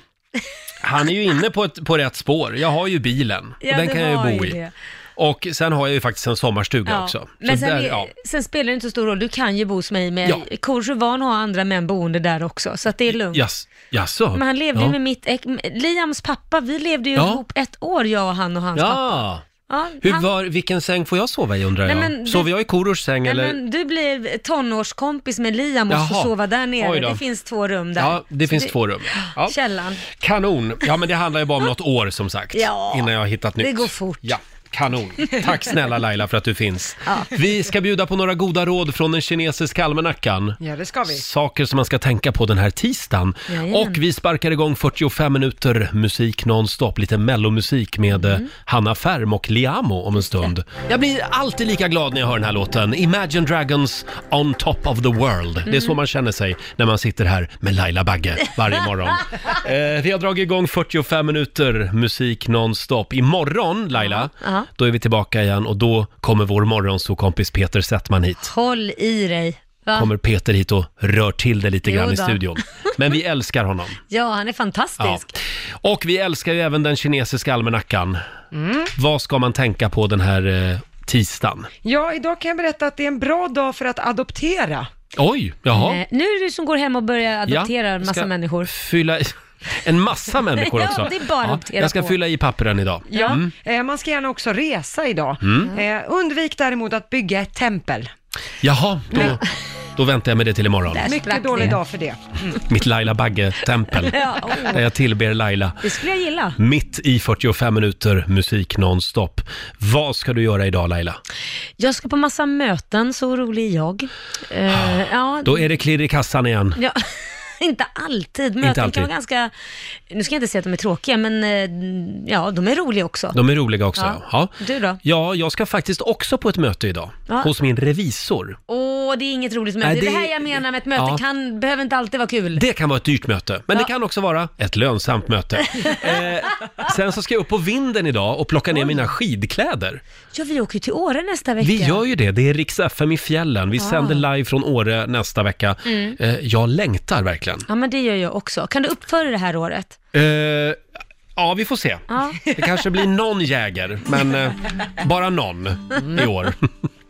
Han är ju inne på, ett, på rätt spår. Jag har ju bilen. Ja, den kan jag ju bo i. det. Och sen har jag ju faktiskt en sommarstuga Ja. också. Så Men sen, där, är- ja. sen spelar det inte så stor roll, du kan ju bo hos mig med Ja. Kors är van att ha andra män boende där också, så att det är lugnt. Jas, jaså? Men han levde ju ja. med mitt ex, Liams pappa, vi levde ju Ja. ihop ett år jag och han och hans pappa. Ja! Ja, Hur han- var, vilken säng får jag sova i undrar Nej, jag? men det- Sover jag i Korosh säng Nej, eller? men du blev tonårskompis med Liam och får Jaha. sova där Oj nere. då. Det finns två rum där. Ja, det Så finns två rum. Ja. Källan. Kanon! Ja, men det handlar ju bara om något år som sagt. Ja. Innan jag har hittat nytt. Det går fort. Ja. Kanon. Tack snälla Laila för att du finns. Vi ska bjuda på några goda råd från den kinesiska almanackan. Ja, det ska vi. Saker som man ska tänka på den här tisdagen. Jajamän. Och vi sparkar igång 45 minuter musik nonstop, lite mellomusik med Mm. eh, Hanna Färm och Liamo om en stund. Jag blir alltid lika glad när jag hör den här låten. Imagine Dragons On Top of the World. Det är så Mm. man känner sig när man sitter här med Laila Bagge varje morgon. (laughs) eh, vi har dragit igång 45 minuter musik nonstop. Imorgon, Laila, Ja. Då är vi tillbaka igen och då kommer vår morgonsåkompis Peter Settman hit. Håll i dig. Va? Kommer Peter hit och rör till det lite Jo grann i då. studion. Men vi älskar honom. (laughs) Ja, han är fantastisk. Ja. Och vi älskar ju även den kinesiska almanackan. Mm. Vad ska man tänka på den här eh, tisdagen? Ja, idag kan jag berätta att det är en bra dag för att adoptera. Oj, jaha. Eh, Nu är det du som går hem och börjar adoptera Ja, en massa ska människor. Fylla i... En massa människor Ja, också. det är bara att jag ska på. fylla i pappren idag. Ja, Mm. eh, man ska gärna också resa idag. Mm. Eh, undvik däremot att bygga ett tempel. Jaha, då, då väntar jag med det till imorgon. Mycket dålig dag för det. Mm. (laughs) Mitt Laila Bagge-tempel. (laughs) Ja, åh. Där jag tillber Laila. Det skulle jag gilla. Mitt i 45 minuter musik nonstop. Vad ska du göra idag Laila? Jag ska på massa möten, så rolig är jag. Eh, ja, Då är det klirr i kassan igen. Ja, (laughs) (laughs) inte alltid. Möten alltid. kan vara ganska, nu ska jag inte säga att de är tråkiga, men eh, ja, de är roliga också. De är roliga också. Ja. Ja. Du då? ja, jag ska faktiskt också på ett möte idag. Ja. Hos min revisor. Åh, det är inget roligt möte. Nej, det det- här jag menar med ett möte, ja. kan, behöver inte alltid vara kul. Det kan vara ett dyrt möte, men det kan också vara ett lönsamt möte. (laughs) eh, sen så ska jag upp på vinden idag och plocka ner mina skidkläder. Ja, vi åker ju till Åre nästa vecka. Vi gör ju det, det är Rix FM i fjällen. Vi sänder live från Åre nästa vecka. Mm. Eh, jag längtar verkligen. Ja, men det gör jag också. Kan du uppföra det här året? Eh, ja, vi får se. Ja. Det kanske blir någon jäger, men eh, bara någon i år. (laughs)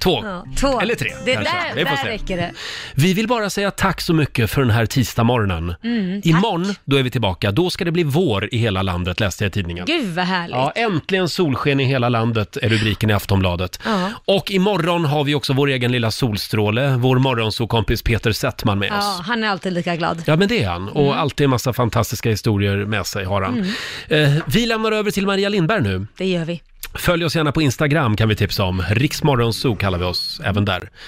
Två. Ja, två. Eller tre, Det kanske. där, Vi får där se. räcker det. Vi vill bara säga tack så mycket för den här tisdagsmorgonen. Mm, tack. Imorgon, då är vi tillbaka. Då ska det bli vår i hela landet, läste jag i tidningen. Gud vad härligt. Ja, äntligen solsken i hela landet är rubriken i Aftonbladet. Ja. Och imorgon har vi också vår egen lilla solstråle, vår morgonsokompis Peter Settman med Ja, oss. han är alltid lika glad. Ja, men det är han. Och Mm. alltid en massa fantastiska historier med sig har han. Eh, vi lämnar över till Maria Lindberg nu. Det gör vi. Följ oss gärna på Instagram kan vi tipsa om. Riksmorgonzoo kallar vi oss även där.